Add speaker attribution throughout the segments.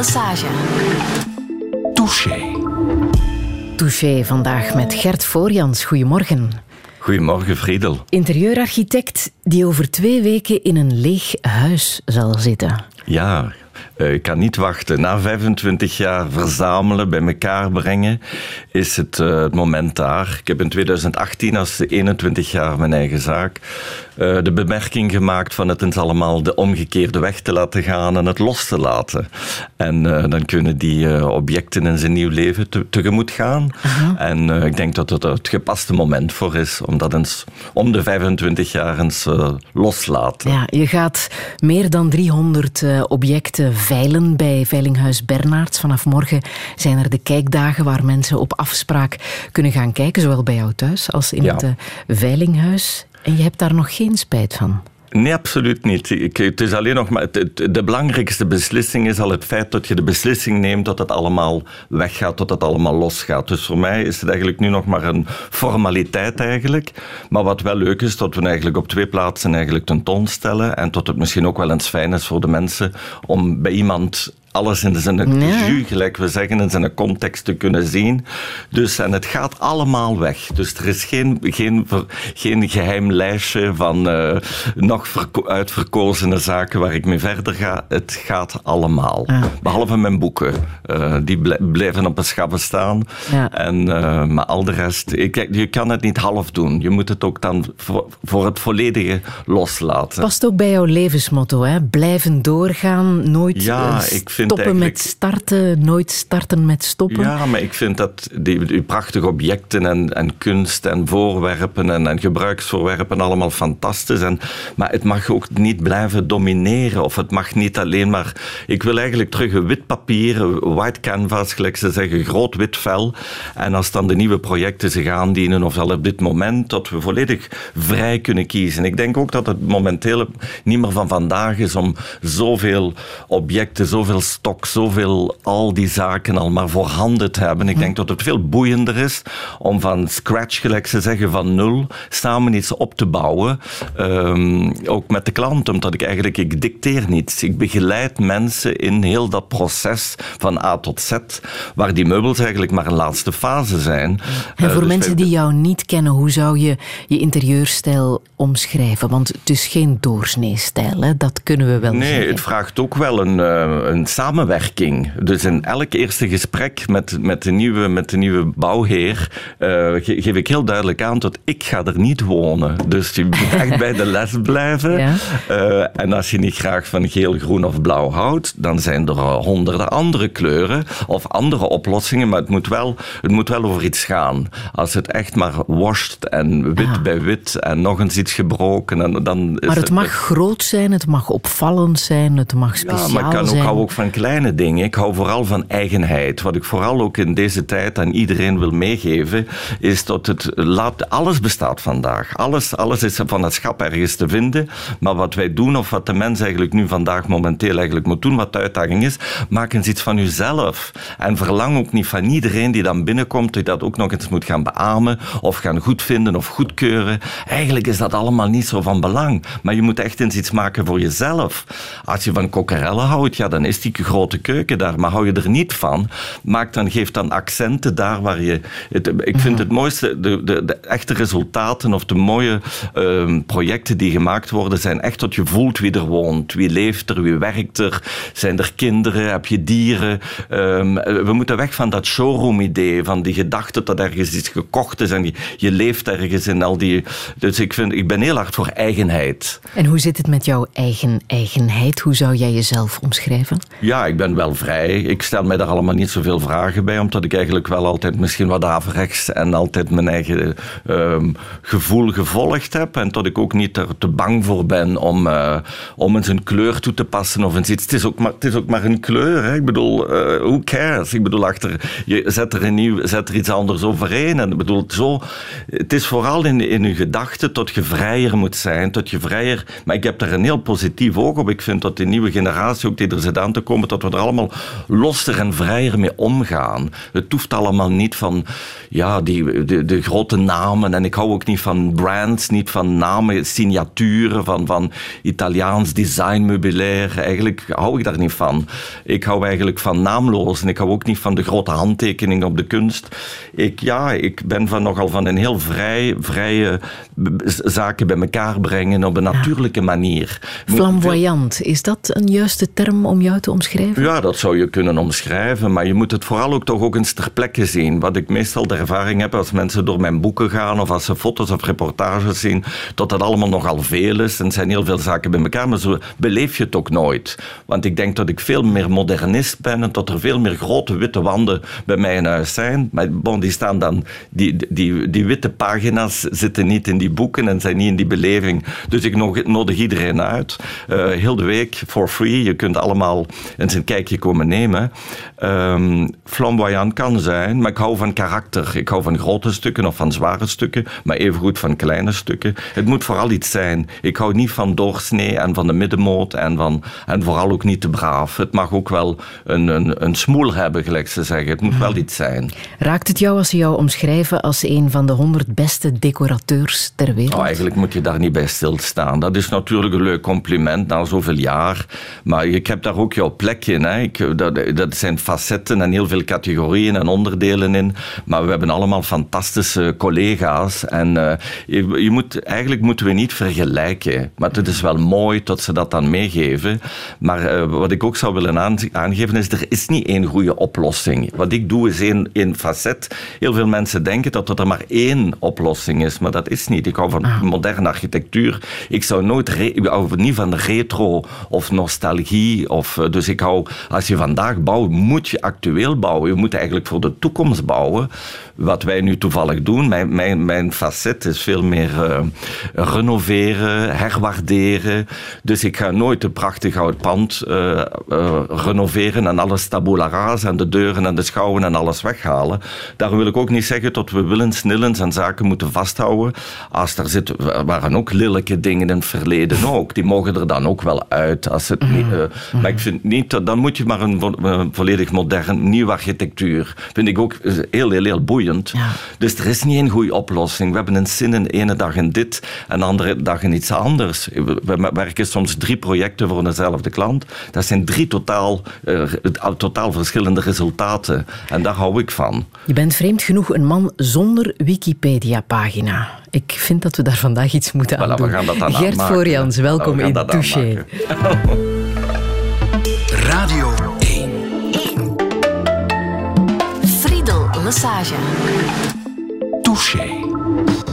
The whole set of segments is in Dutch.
Speaker 1: Lesage.
Speaker 2: Touché.
Speaker 3: Touché vandaag met Gert Voorjans. Goedemorgen.
Speaker 4: Goedemorgen, Friedel.
Speaker 3: Interieurarchitect die over twee weken in een leeg huis zal zitten.
Speaker 4: Ja, ik kan niet wachten. Na 25 jaar verzamelen, bij elkaar brengen, is het, uh, het moment daar. Ik heb in 2018, als 21 jaar mijn eigen zaak, uh, de bemerking gemaakt van het is allemaal de omgekeerde weg te laten gaan en het los te laten. En dan kunnen die objecten in zijn nieuw leven te, tegemoet gaan. En ik denk dat het het gepaste moment voor is om dat eens om de 25 jaar eens loslaten.
Speaker 3: Ja, je gaat meer dan 300 objecten veilen bij Veilinghuis Bernards. Vanaf morgen zijn er de kijkdagen waar mensen op afspraak kunnen gaan kijken, zowel bij jou thuis als in ja. het uh, Veilinghuis. En je hebt daar nog geen spijt van.
Speaker 4: Nee, absoluut niet. Het is alleen nog maar. De belangrijkste beslissing is al het feit dat je de beslissing neemt dat het allemaal weggaat, dat het allemaal losgaat. Dus voor mij is het eigenlijk nu nog maar een formaliteit eigenlijk. Maar wat wel leuk is, dat we eigenlijk op twee plaatsen eigenlijk tentoonstellen. En dat het misschien ook wel eens fijn is voor de mensen om bij iemand alles in zijn ja. jus, gelijk we zeggen, in zijn context te kunnen zien. Dus, en het gaat allemaal weg. Dus er is geen, geen, geen geheim lijstje van uh, nog uitverkozene zaken waar ik mee verder ga. Het gaat allemaal. Ja. Behalve mijn boeken. Uh, die blijven op een schaffe staan. Ja. En, uh, maar al de rest, ik, je kan het niet half doen. Je moet het ook dan voor, voor het volledige loslaten.
Speaker 3: Past ook bij jouw levensmotto, hè? Blijven doorgaan, nooit
Speaker 4: ja, ik
Speaker 3: stoppen met starten, nooit starten met stoppen.
Speaker 4: Ja, maar ik vind dat die, die prachtige objecten en, en kunst en voorwerpen en, en gebruiksvoorwerpen allemaal fantastisch. En, maar het mag ook niet blijven domineren. Of het mag niet alleen maar... Ik wil eigenlijk terug een wit papier, white canvas, gelijk ze zeggen, groot wit vel. En als dan de nieuwe projecten zich aandienen, ofwel op dit moment, dat we volledig vrij kunnen kiezen. Ik denk ook dat het momenteel niet meer van vandaag is om zoveel objecten, zoveel stok, zoveel al die zaken al maar voorhanden te hebben. Ik denk dat het veel boeiender is om van scratch, gelijk ze zeggen, van nul, samen iets op te bouwen. Um, ook met de klant, omdat ik eigenlijk, ik dicteer niets. Ik begeleid mensen in heel dat proces van A tot Z, waar die meubels eigenlijk maar een laatste fase zijn.
Speaker 3: En voor uh, dus mensen die jou niet kennen, hoe zou je je interieurstijl omschrijven? Want het is geen doorsneestijl, hè? dat kunnen we wel
Speaker 4: nee,
Speaker 3: zeggen.
Speaker 4: Nee, het vraagt ook wel een, uh, een samenwerking. Dus in elk eerste gesprek met, met, de, nieuwe, met de nieuwe bouwheer uh, geef ik heel duidelijk aan dat ik ga er niet wonen. Dus je moet echt bij de les blijven. Ja. Uh, en als je niet graag van geel, groen of blauw houdt, dan zijn er honderden andere kleuren of andere oplossingen. Maar het moet wel, het moet wel over iets gaan. Als het echt maar washt en wit ah. bij wit en nog eens iets gebroken. En dan
Speaker 3: maar het, het mag groot zijn, het mag opvallend zijn, het mag speciaal
Speaker 4: ja, maar ik kan
Speaker 3: zijn.
Speaker 4: ook, hou ook van kleine dingen. Ik hou vooral van eigenheid. Wat ik vooral ook in deze tijd aan iedereen wil meegeven, is dat het laat, alles bestaat vandaag. Alles, alles is van het schap ergens te vinden. Maar wat wij doen, of wat de mens eigenlijk nu vandaag momenteel eigenlijk moet doen, wat de uitdaging is, maak eens iets van uzelf. En verlang ook niet van iedereen die dan binnenkomt, die dat ook nog eens moet gaan beamen, of gaan goedvinden of goedkeuren. Eigenlijk is dat allemaal niet zo van belang. Maar je moet echt eens iets maken voor jezelf. Als je van kokkerellen houdt, ja, dan is die grote keuken daar. Maar hou je er niet van, maak dan, geef dan accenten daar waar je... Het, ik vind het mooiste, de, de, de, echte resultaten of de mooie uh, projecten die gemaakt worden, zijn echt dat je voelt wie er woont. Wie leeft er, wie werkt er. Zijn er kinderen, heb je dieren. Um, we moeten weg van dat showroom-idee, van die gedachte dat ergens iets gekocht is en je, je leeft ergens in al die... Dus ik, vind, ik ben heel hard voor eigenheid.
Speaker 3: En hoe zit het met jouw eigen eigenheid? Hoe zou jij jezelf omschrijven?
Speaker 4: Ja, ik ben wel vrij. Ik stel mij daar allemaal niet zoveel vragen bij, omdat ik eigenlijk wel altijd misschien wat averechts en altijd mijn eigen um, gevoel gevolgd heb. En dat ik ook niet er te bang voor ben om, uh, om eens een kleur toe te passen of iets. Het is ook maar, het is ook maar een kleur. Ik bedoel, uh, who cares? Ik bedoel, achter, je zet er, een nieuw, zet er iets anders overheen. En ik bedoel, zo, het is vooral in, in je gedachten dat je vrijer moet zijn, dat je vrijer... Maar ik heb daar een heel positief oog op. Ik vind dat die nieuwe generatie ook die er zit aan te komen, komen tot we er allemaal losser en vrijer mee omgaan. Het hoeft allemaal niet van ja, die, de, de grote namen. En ik hou ook niet van brands, niet van namen, signaturen, van, van Italiaans designmeubilair. Eigenlijk hou ik daar niet van. Ik hou eigenlijk van naamloos en ik hou ook niet van de grote handtekening op de kunst. Ik, ja, ik ben van nogal van een heel vrij, vrije zaken bij elkaar brengen op een natuurlijke manier.
Speaker 3: Flamboyant, is dat een juiste term om jou te omschrijven?
Speaker 4: Ja, dat zou je kunnen omschrijven, maar je moet het vooral ook toch ook eens ter plekke zien. Wat ik meestal de ervaring heb als mensen door mijn boeken gaan of als ze foto's of reportages zien, dat dat allemaal nogal veel is en zijn heel veel zaken bij elkaar, maar zo beleef je het ook nooit. Want ik denk dat ik veel meer modernist ben en dat er veel meer grote witte wanden bij mij in huis zijn. Maar bon, die staan dan, die, die, die witte pagina's zitten niet in die boeken en zijn niet in die beleving. Dus ik nodig iedereen uit. Uh, heel de week, for free. Je kunt allemaal eens een kijkje komen nemen. Um, flamboyant kan zijn, maar ik hou van karakter. Ik hou van grote stukken of van zware stukken, maar evengoed van kleine stukken. Het moet vooral iets zijn. Ik hou niet van doorsnee en van de middenmoot en, van, en vooral ook niet te braaf. Het mag ook wel een, een, een smoel hebben, gelijk ze zeggen. Het moet wel iets zijn.
Speaker 3: Raakt het jou als ze jou omschrijven als een van de honderd beste decorateurs ter wereld?
Speaker 4: Oh, eigenlijk moet je daar niet bij stilstaan. Dat is natuurlijk een leuk compliment na zoveel jaar. Maar ik heb daar ook jouw plekje. Hè. Ik, dat, dat zijn facetten en heel veel categorieën en onderdelen in. Maar we hebben allemaal fantastische collega's. En uh, je, je, moet, eigenlijk moeten we niet vergelijken. Maar het is wel mooi dat ze dat dan meegeven. Maar uh, wat ik ook zou willen aangeven is, er is niet één goede oplossing. Wat ik doe is één, één facet. Heel veel mensen denken dat er maar één oplossing is. Maar dat is niet. Ik hou van ah. moderne architectuur. Ik zou nooit, ik hou niet van retro of nostalgie. Of, eh, dus ik hou, als je vandaag bouwt, moet je actueel bouwen. Je moet eigenlijk voor de toekomst bouwen. Wat wij nu toevallig doen, mijn, mijn, mijn facet is veel meer uh, renoveren, herwaarderen. Dus ik ga nooit een prachtig oud pand uh, renoveren en alles tabula rasa en de deuren en de schouwen en alles weghalen. Daar wil ik ook niet zeggen dat we willen snillens en zaken moeten vasthouden. Als er zit, waren ook lelijke dingen in het verleden ook. Die mogen er dan ook wel uit. Als het niet, uh, Maar ik vind niet, dan moet je maar een, volledig modern, nieuwe architectuur. Vind ik ook heel, heel, heel boeiend. Ja. Dus er is niet één goede oplossing. We hebben een zin in de ene dag in dit en de andere dag in iets anders. We werken soms drie projecten voor dezelfde klant. Dat zijn drie totaal, uh, totaal verschillende resultaten. En daar hou ik van.
Speaker 3: Je bent vreemd genoeg een man zonder Wikipedia-pagina. Ik vind dat we daar vandaag iets moeten aan doen.
Speaker 4: We gaan dat dan
Speaker 3: Gert Florians, welkom in Touché.
Speaker 2: Radio
Speaker 1: Friedel Lassage.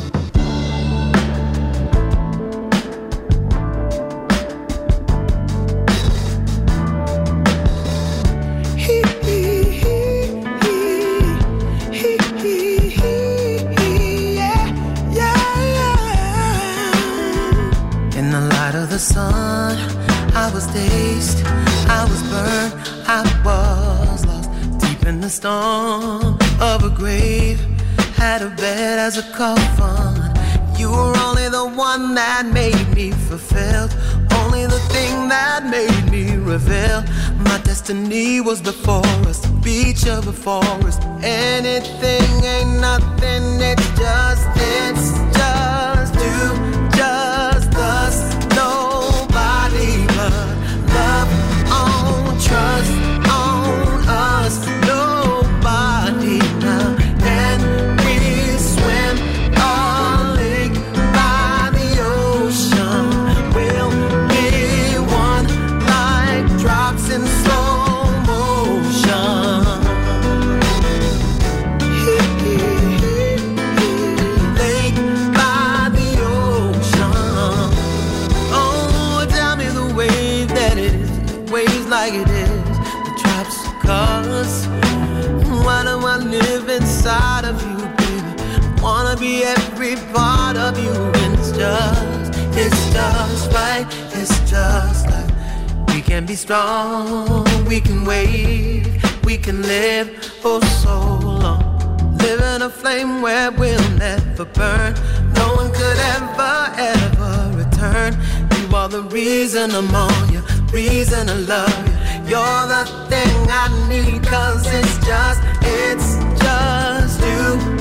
Speaker 5: In the storm of a grave. Had a bed as a coffin. You were only the one that made me fulfilled. Only the thing that made me reveal. My destiny was before us, the beach of before us. Anything ain't nothing, it's just, it's just It's just like we can be strong, we can wait, we can live for so long. Live in a flame where we'll never burn. No one could ever, ever return. You are the reason I'm on you, reason I love you. You're the thing I need, cause it's just, it's just you,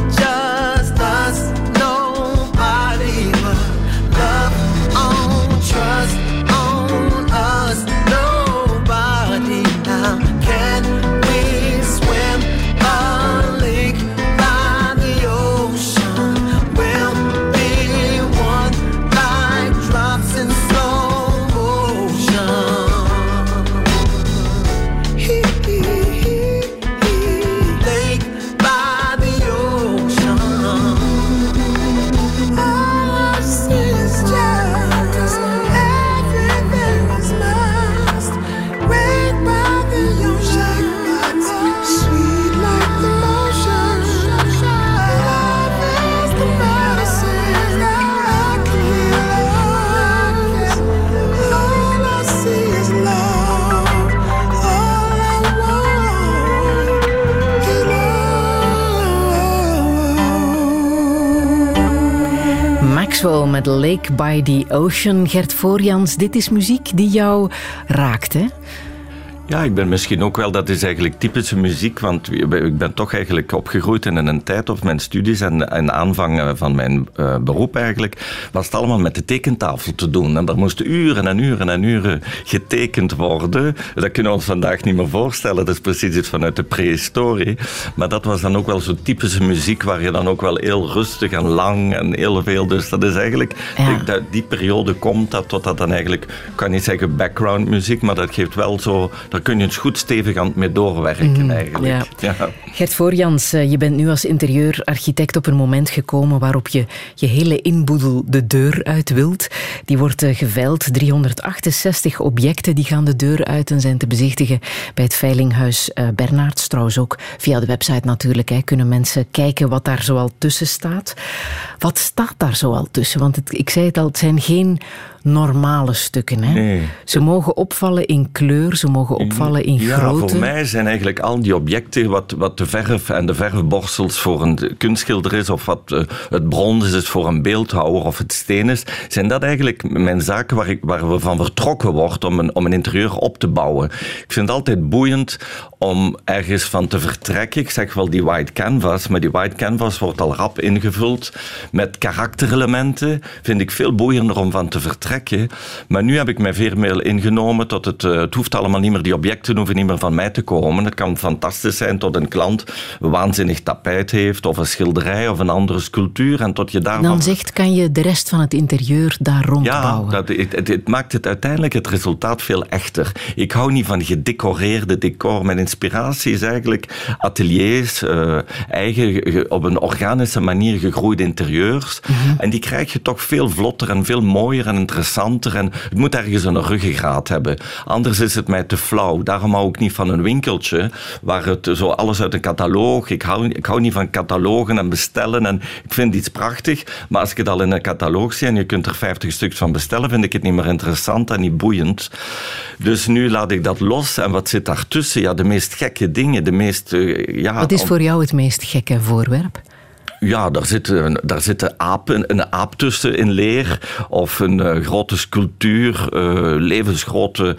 Speaker 5: By the Ocean.
Speaker 3: Gert Voorjans, dit is muziek die jou raakt, hè?
Speaker 4: Ja, ik ben misschien ook wel, dat is eigenlijk typische muziek, want ik ben toch eigenlijk opgegroeid in een tijd of mijn studies en, en aanvang eh, van mijn uh, beroep eigenlijk, was het allemaal met de tekentafel te doen. En daar moesten uren en uren en uren getekend worden. Dat kunnen we ons vandaag niet meer voorstellen, dat is precies iets vanuit de prehistorie. Maar dat was dan ook wel zo typische muziek waar je dan ook wel heel rustig en lang en heel veel, dus dat is eigenlijk,
Speaker 3: Ja.
Speaker 4: dat, die periode komt dat tot dat dan eigenlijk, ik kan niet zeggen background muziek, maar dat geeft wel zo, daar kun je eens goed stevig aan mee doorwerken eigenlijk.
Speaker 3: ja. Gert Voorjans, eh, je bent nu als interieurarchitect op een moment gekomen waarop je je hele inboedel de deur uit wilt. Die wordt eh, geveild. 368 objecten die gaan de deur uit en zijn te bezichtigen bij het Veilinghuis eh, Bernards. Trouwens ook via de website natuurlijk hè, kunnen mensen kijken wat daar zoal tussen staat. Wat staat daar zoal tussen? Want het, ik zei het al, het zijn geen normale stukken. Hè?
Speaker 4: Nee.
Speaker 3: Ze mogen opvallen in kleur, ze mogen opvallen in
Speaker 4: ja,
Speaker 3: grootte.
Speaker 4: voor mij zijn eigenlijk al die objecten, wat, wat de verf en de verfborstels voor een kunstschilder is, of wat eh, het brons is voor een beeldhouwer of het steen is, zijn dat eigenlijk mijn zaken waar, ik, waar we van vertrokken wordt om een, om een interieur op te bouwen. Ik vind het altijd boeiend om ergens van te vertrekken. Ik zeg wel die white canvas, maar die white canvas wordt al rap ingevuld met karakterelementen. Vind ik veel boeiender om van te vertrekken. Maar nu heb ik mij veel meer ingenomen tot het, uh, het hoeft allemaal niet meer, die objecten hoeven niet meer van mij te komen. Het kan fantastisch zijn tot een klant een waanzinnig tapijt heeft of een schilderij of een andere sculptuur en tot je daarvan...
Speaker 3: Dan zegt, kan je de rest van het interieur daar rondbouwen.
Speaker 4: Ja, dat, het, het, het, maakt het uiteindelijk het resultaat veel echter. Ik hou niet van gedecoreerde decor. Mijn inspiratie is eigenlijk ateliers, uh, eigen, op een organische manier gegroeide interieurs. Mm -hmm. En die krijg je toch veel vlotter en veel mooier en interessanter. En het moet ergens een ruggengraat hebben. Anders is het mij te flauw. Daarom hou ik niet van een winkeltje waar het zo alles uit een catalogus. Ik hou, ik hou niet van catalogen en bestellen. En ik vind iets prachtig. Maar als ik het al in een catalogus zie en je kunt er 50 stuks van bestellen, vind ik het niet meer interessant en niet boeiend. Dus nu laat ik dat los. En wat zit daartussen? Ja, de meest gekke dingen. De meest, uh, ja,
Speaker 3: wat is voor jou het meest gekke voorwerp?
Speaker 4: Ja, daar zit, daar zit apen, een aap tussen in leer. Of een uh, grote sculptuur, uh, levensgrote.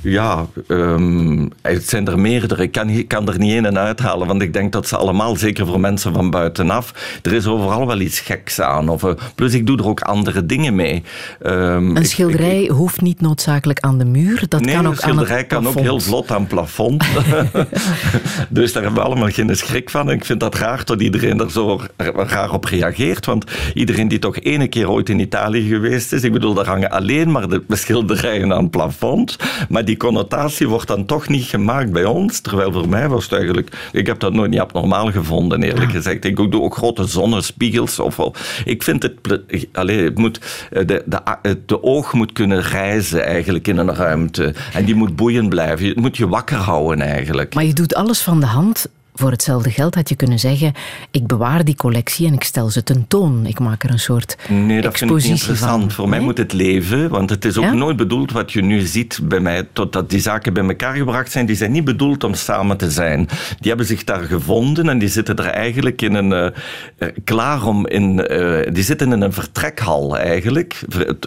Speaker 4: Ja, um, het zijn er meerdere. Ik kan, kan er niet één en uithalen, want ik denk dat ze allemaal, zeker voor mensen van buitenaf, er is overal wel iets geks aan. Of, uh, plus, ik doe er ook andere dingen mee.
Speaker 3: Um, een schilderij ik, ik, hoeft niet noodzakelijk aan de muur. Dat
Speaker 4: nee,
Speaker 3: kan ook
Speaker 4: een schilderij
Speaker 3: aan het
Speaker 4: kan ook heel vlot aan het plafond. dus daar hebben we allemaal geen schrik van. En ik vind dat raar dat iedereen er zo raar op reageert. Want iedereen die toch ene keer ooit in Italië geweest is, ik bedoel, daar hangen alleen maar de schilderijen aan het plafond. Maar die connotatie wordt dan toch niet gemaakt bij ons. Terwijl voor mij was het eigenlijk, ik heb dat nooit niet abnormaal gevonden, eerlijk gezegd. Ik doe ook grote zonnespiegels. Of, ik vind het, allez, het moet, de, de, de oog moet kunnen reizen eigenlijk in een ruimte. En die moet boeiend blijven. Het moet je wakker houden eigenlijk.
Speaker 3: Maar je doet alles van de hand voor hetzelfde geld had je kunnen zeggen: ik bewaar die collectie en ik stel ze tentoon. Ik maak er een soort
Speaker 4: Nee, dat vind ik niet interessant.
Speaker 3: Van.
Speaker 4: Voor mij moet het leven, want het is ook nooit bedoeld wat je nu ziet bij mij, totdat die zaken bij elkaar gebracht zijn. Die zijn niet bedoeld om samen te zijn. Die hebben zich daar gevonden en die zitten er eigenlijk in een. Uh, klaar om in. Uh, die zitten in een vertrekhal eigenlijk.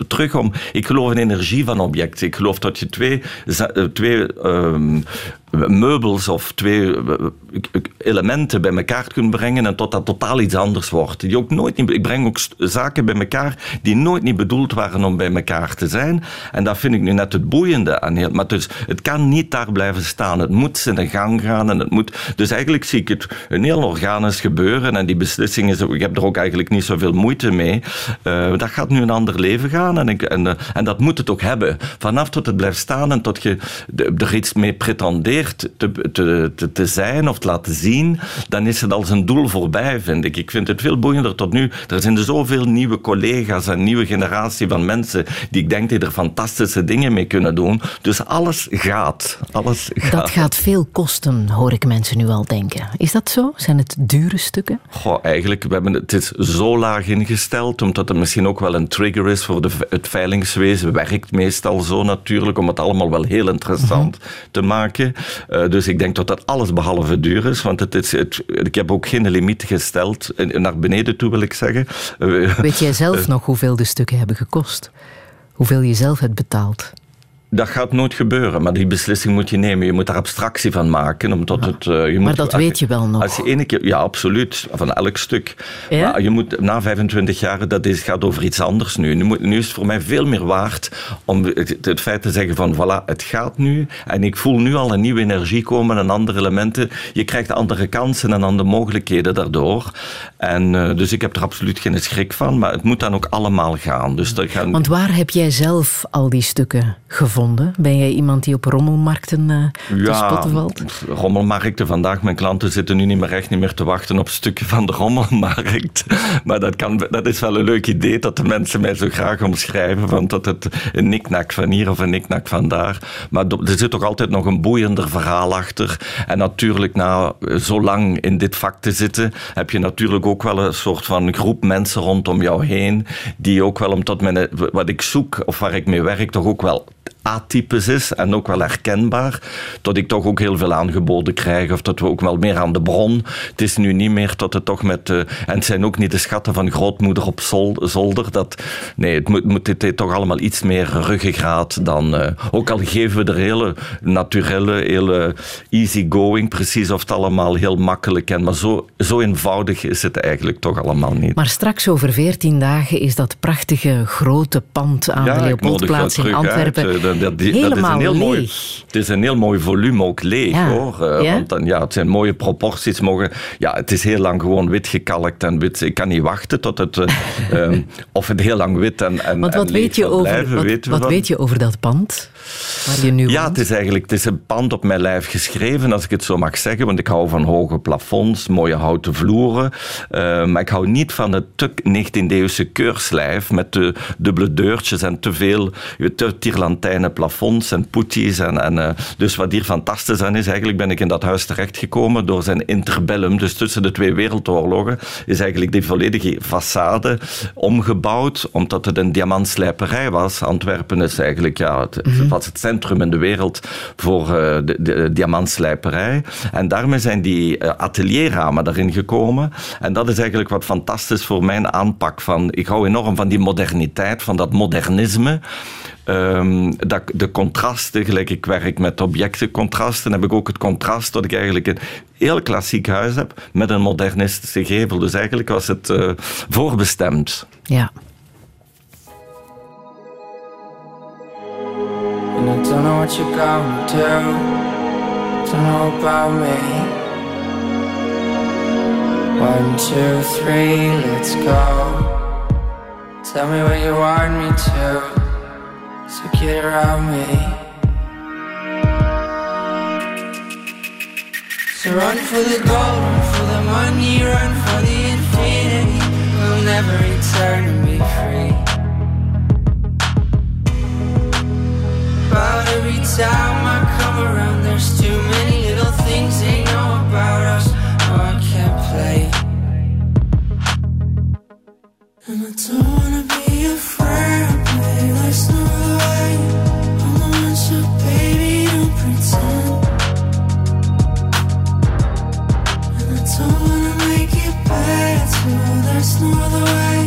Speaker 4: Terug om. Ik geloof in energie van objecten. Ik geloof dat je twee. twee uh, meubels of twee eh, elementen bij elkaar kunt brengen en tot dat totaal iets anders wordt. Die ook nooit niet, ik breng ook zaken bij elkaar die nooit niet bedoeld waren om bij elkaar te zijn. En dat vind ik nu net het boeiende aan heel. Maar dus, het kan niet daar blijven staan. Het moet de gang gaan. En het moet, dus eigenlijk zie ik het een heel organisch gebeuren. En die beslissing is, ik heb er ook eigenlijk niet zoveel moeite mee. Uh, dat gaat nu een ander leven gaan. En, ik, en, uh, en dat moet het ook hebben. Vanaf tot het blijft staan en tot je er iets mee pretendeert te, te, te, te, zijn of te laten zien, dan is het als een doel voorbij, vind ik. Ik vind het veel boeiender tot nu. Er zijn er zoveel nieuwe collega's en nieuwe generatie van mensen die ik denk die er fantastische dingen mee kunnen doen. Dus alles gaat. Alles gaat.
Speaker 3: Dat gaat veel kosten, hoor ik mensen nu al denken. Is dat zo? Zijn het dure stukken?
Speaker 4: Goh, eigenlijk, we hebben het is zo laag ingesteld, omdat het misschien ook wel een trigger is voor de, het veilingswezen. Werkt meestal zo natuurlijk, om het allemaal wel heel interessant mm -hmm. te maken. Uh, dus ik denk dat dat alles behalve duur is, want het is, het, ik heb ook geen limiet gesteld, naar beneden toe wil ik zeggen.
Speaker 3: Weet jij zelf nog hoeveel de stukken hebben gekost? Hoeveel je zelf hebt betaald?
Speaker 4: Dat gaat nooit gebeuren, maar die beslissing moet je nemen. Je moet daar abstractie van maken. Omdat het, uh, je
Speaker 3: maar
Speaker 4: moet,
Speaker 3: dat weet je wel nog.
Speaker 4: Als je ene keer, ja, absoluut. Van elk stuk. Ja? Maar je moet na 25 jaar, dat is, gaat over iets anders nu. Nu, moet, nu is het voor mij veel meer waard om het, het, feit te zeggen van voilà, het gaat nu. En ik voel nu al een nieuwe energie komen en andere elementen. Je krijgt andere kansen en andere mogelijkheden daardoor. En, uh, dus ik heb er absoluut geen schrik van. Maar het moet dan ook allemaal gaan. Dus dat gaan...
Speaker 3: Want waar heb jij zelf al die stukken gevonden? Ben jij iemand die op rommelmarkten uh,
Speaker 4: ja,
Speaker 3: te spotten valt?
Speaker 4: rommelmarkten vandaag. Mijn klanten zitten nu niet meer echt niet meer te wachten op een stukje van de rommelmarkt. Maar dat, kan, dat is wel een leuk idee dat de mensen mij zo graag omschrijven. Van dat het een niknak van hier of een niknak van daar. Maar er zit toch altijd nog een boeiender verhaal achter. En natuurlijk, na zo lang in dit vak te zitten, heb je natuurlijk ook wel een soort van groep mensen rondom jou heen. Die ook wel, omdat mijn, wat ik zoek of waar ik mee werk, toch ook wel atypisch is en ook wel herkenbaar. Dat ik toch ook heel veel aangeboden krijg of dat we ook wel meer aan de bron. Het is nu niet meer dat het toch met... Uh, en het zijn ook niet de schatten van grootmoeder op zolder. Dat, nee, het moet, moet dit toch allemaal iets meer ruggengraat dan... Uh, ook al geven we er hele naturelle, hele easygoing, precies of het allemaal heel makkelijk en maar zo, zo eenvoudig is het eigenlijk toch allemaal niet.
Speaker 3: Maar straks over veertien dagen is dat prachtige grote pand aan
Speaker 4: ja,
Speaker 3: de Leopoldplaats in Antwerpen
Speaker 4: uit, dat, dat,
Speaker 3: Helemaal
Speaker 4: dat is een heel
Speaker 3: leeg.
Speaker 4: mooi, het is een heel mooi volume ook leeg
Speaker 3: Ja.
Speaker 4: hoor. Uh,
Speaker 3: Ja?
Speaker 4: Want dan, ja, het zijn mooie proporties. Mogen, ja, het is heel lang gewoon wit gekalkt en wit. Ik kan niet wachten tot het. eh, ehm, of het heel lang wit en, en,
Speaker 3: Want wat,
Speaker 4: leeg
Speaker 3: weet je, over,
Speaker 4: blijven,
Speaker 3: wat, weet je over dat pand waar je nu
Speaker 4: Ja,
Speaker 3: woont?
Speaker 4: het is eigenlijk het is een pand op mijn lijf geschreven, als ik het zo mag zeggen. Want ik hou van hoge plafonds, mooie houten vloeren. Uh, maar ik hou niet van het te 19e-eeuwse keurslijf met de dubbele deurtjes en te veel te tirlantijnen plafonds en poetjes. En, en, uh, dus wat hier fantastisch aan is, eigenlijk ben ik in dat huis terechtgekomen door zijn interbellum. Dus tussen de twee wereldoorlogen is eigenlijk die volledige façade omgebouwd, omdat het een diamantslijperij was. Antwerpen is eigenlijk ja, het,
Speaker 3: Mhm.
Speaker 4: Het centrum in de wereld voor uh, de, de diamantslijperij. En daarmee zijn die uh, atelierramen daarin gekomen. En dat is eigenlijk wat fantastisch voor mijn aanpak van... Ik hou enorm van die moderniteit, van dat modernisme. Um, dat, de contrasten, gelijk ik werk met objectencontrasten, heb ik ook het contrast dat ik eigenlijk een heel klassiek huis heb met een modernistische gevel. Dus eigenlijk was het voorbestemd.
Speaker 3: Ja.
Speaker 5: Don't know what you're gonna do. Don't know about me. One, two, three, let's go. Tell me where you want me to. So get around me. So run for the gold, run for the money, run for the infinity. We'll never return and be free. about
Speaker 6: every time I come around. There's too many little things they know about us. Oh, I can't play. And I don't wanna be afraid, babe. That's not the way. I'm the one, so baby, don't pretend. And I don't wanna make it better. That's not the way.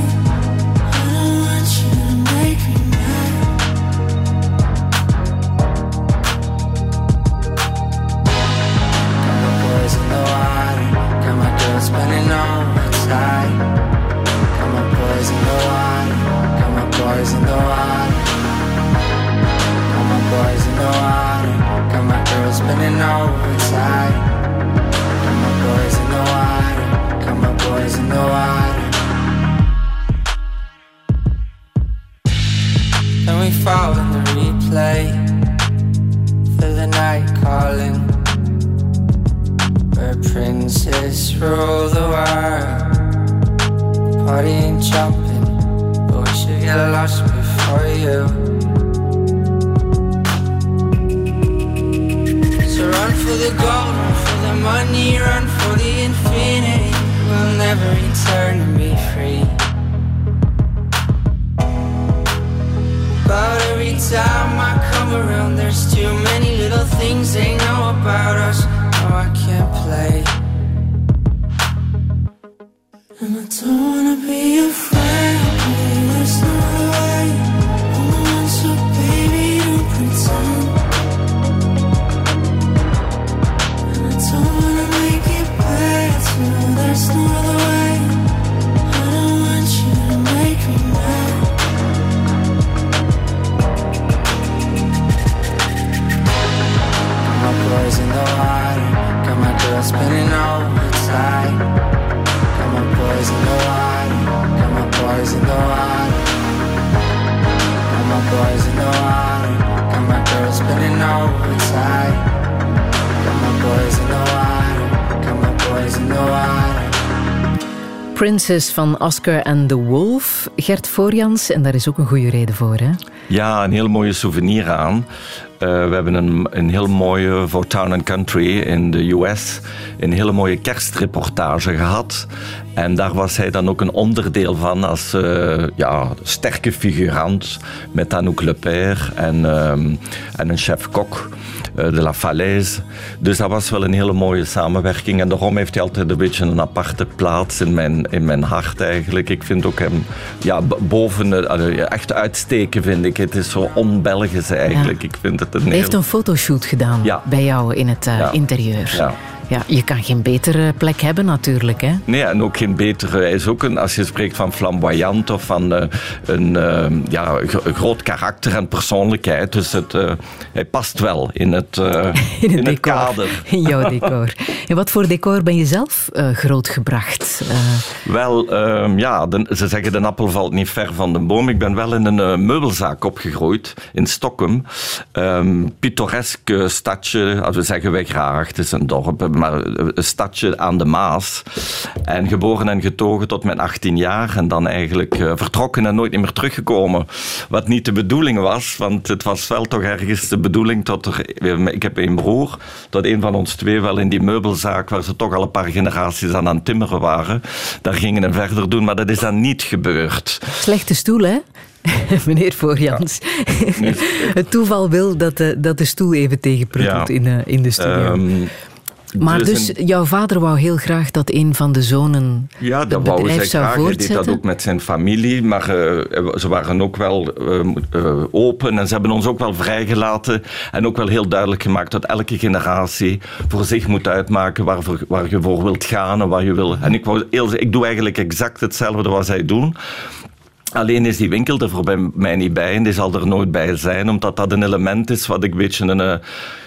Speaker 3: Princess van Oscar and the Wolf, Gert Voorjans. En daar is ook een goede reden voor, hè?
Speaker 4: Ja, een heel mooie souvenir aan. Eh, we hebben een, een heel mooie voor Town and Country in de US een hele mooie kerstreportage gehad. En daar was hij dan ook een onderdeel van als eh, ja, sterke figurant met Anouk Lepère en, ehm, en een chef-kok. eh, de La Falaise. Dus dat was wel een hele mooie samenwerking. En daarom heeft hij altijd een beetje een aparte plaats in mijn, in mijn hart eigenlijk. Ik vind ook hem ja, boven, echt uitsteken vind ik. Het is zo on-Belgisch eigenlijk. Ik vind het een
Speaker 3: Hij heeft een fotoshoot gedaan
Speaker 4: Ja.
Speaker 3: bij jou in het eh,
Speaker 4: Ja.
Speaker 3: interieur.
Speaker 4: Ja.
Speaker 3: Ja, je kan geen betere plek hebben natuurlijk, hè?
Speaker 4: Nee, en ook geen betere. Hij is ook een, als je spreekt van flamboyant of van eh, een eh, ja, groot karakter en persoonlijkheid. Dus het, eh, hij past wel in het,
Speaker 3: In het
Speaker 4: in het
Speaker 3: decor.
Speaker 4: kader.
Speaker 3: In jouw decor. In wat voor decor ben je zelf grootgebracht?
Speaker 4: Wel, ehm, ja, de- ze zeggen de appel valt niet ver van de boom. Ik ben wel in een meubelzaak opgegroeid in Stockholm. Pittoresk eh, stadje, als we zeggen wij graag, het is een dorp, maar een stadje aan de Maas. En geboren en getogen tot mijn 18 jaar en dan eigenlijk eh, vertrokken en nooit meer teruggekomen. Wat niet de bedoeling was, want het was wel toch ergens de bedoeling tot er, ik heb een broer, dat een van ons twee wel in die meubelzaak, waar ze toch al een paar generaties aan aan het timmeren waren, daar gingen en verder doen, maar dat is dan niet gebeurd.
Speaker 3: slechte stoel, hè? Meneer Voorjans. het toeval wil dat de, dat de stoel even tegenprikkelt
Speaker 4: Ja.
Speaker 3: in, eh, in de studio.
Speaker 4: Ehm,
Speaker 3: maar dus,
Speaker 4: een-
Speaker 3: jouw vader wou heel graag dat een van de zonen
Speaker 4: Ja, dat wou
Speaker 3: zou
Speaker 4: graag. Hij deed dat ook met zijn familie. Maar eh, ze waren ook wel eh, eh, open en ze hebben ons ook wel vrijgelaten. En ook wel heel duidelijk gemaakt dat elke generatie voor zich moet uitmaken waar, voor- waar je voor wilt gaan en waar je wil. En ik, wou heel, ik doe eigenlijk exact hetzelfde wat zij doen. Alleen is die winkel er voor bij mij niet bij en die zal er nooit bij zijn, omdat dat een element is wat ik een beetje een...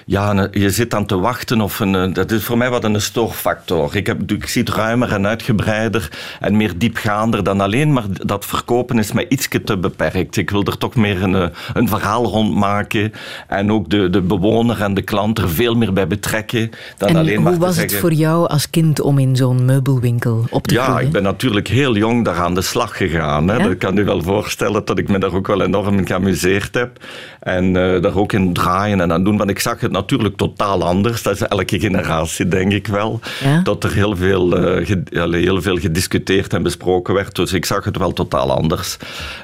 Speaker 4: Ja, je zit aan te wachten of een... eh, Dat is voor mij wat een stoorfactor. Ik, heb, ik zie het ruimer en uitgebreider en meer diepgaander dan alleen, maar dat verkopen is mij ietsje te beperkt. Ik wil er toch meer een, eh, een verhaal rond maken en ook de, de bewoner en de klant er veel meer bij betrekken dan
Speaker 3: En
Speaker 4: alleen maar
Speaker 3: hoe was het voor jou als kind om in zo'n meubelwinkel op te
Speaker 4: Ja,
Speaker 3: groeien?
Speaker 4: ik ben natuurlijk heel jong daar aan de slag gegaan. Hè.
Speaker 3: Ja?
Speaker 4: Dat kan u wel voorstellen dat ik me daar ook wel enorm in geamuseerd heb. En eh, daar ook in draaien en aan doen. Want ik zag het natuurlijk totaal anders. Dat is elke generatie, denk ik wel.
Speaker 3: Ja?
Speaker 4: Dat er heel veel, ge- allee, heel veel gediscuteerd en besproken werd. Dus ik zag het wel totaal anders.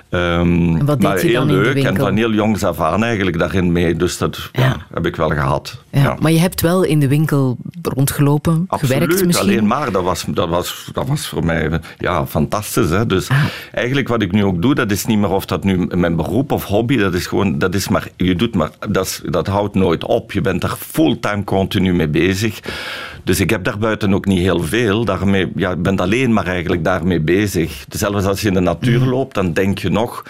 Speaker 3: En wat deed
Speaker 4: maar heel
Speaker 3: dan in de
Speaker 4: leuk en van heel jongs af aan eigenlijk daarin mee. Dus dat ja.
Speaker 3: Ja.
Speaker 4: heb ik wel gehad.
Speaker 3: Ja, Maar je hebt wel in de winkel rondgelopen, gewerkt misschien?
Speaker 4: alleen maar. Dat was, dat was, dat was voor mij ja, fantastisch. Hè? Dus
Speaker 3: Ah.
Speaker 4: eigenlijk wat ik nu ook doe, dat is niet meer of dat nu mijn beroep of hobby, dat is gewoon, dat is maar, je doet maar, dat, is- dat houdt nooit op. Je bent daar fulltime continu mee bezig. Dus ik heb daarbuiten ook niet heel veel. Daarmee, ja, ik ben alleen maar eigenlijk daarmee bezig. Zelfs als je in de natuur
Speaker 3: Mhm.
Speaker 4: loopt, dan denk je nog...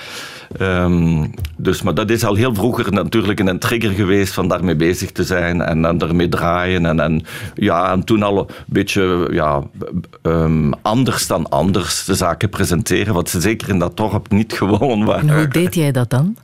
Speaker 4: Ehm, dus, maar dat is al heel vroeger natuurlijk een trigger geweest van daarmee bezig te zijn en dan ermee draaien. En, en, ja, en toen al een beetje ja, ehm, anders dan anders de zaken presenteren, wat ze zeker in dat dorp niet gewoon waren.
Speaker 3: En hoe deed jij dat dan?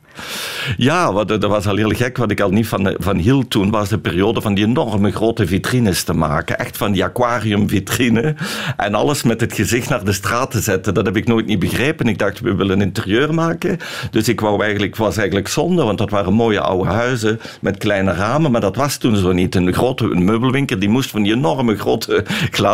Speaker 4: Ja, wat, dat was al heel gek. Wat ik al niet van, van hield toen, was de periode van die enorme grote vitrines te maken. Echt van die aquariumvitrine. En alles met het gezicht naar de straat te zetten. Dat heb ik nooit niet begrepen. Ik dacht, we willen een interieur maken. Dus ik wou eigenlijk, was eigenlijk zonde, want dat waren mooie oude huizen met kleine ramen. Maar dat was toen zo niet. Een grote meubelwinkel die moest van die enorme grote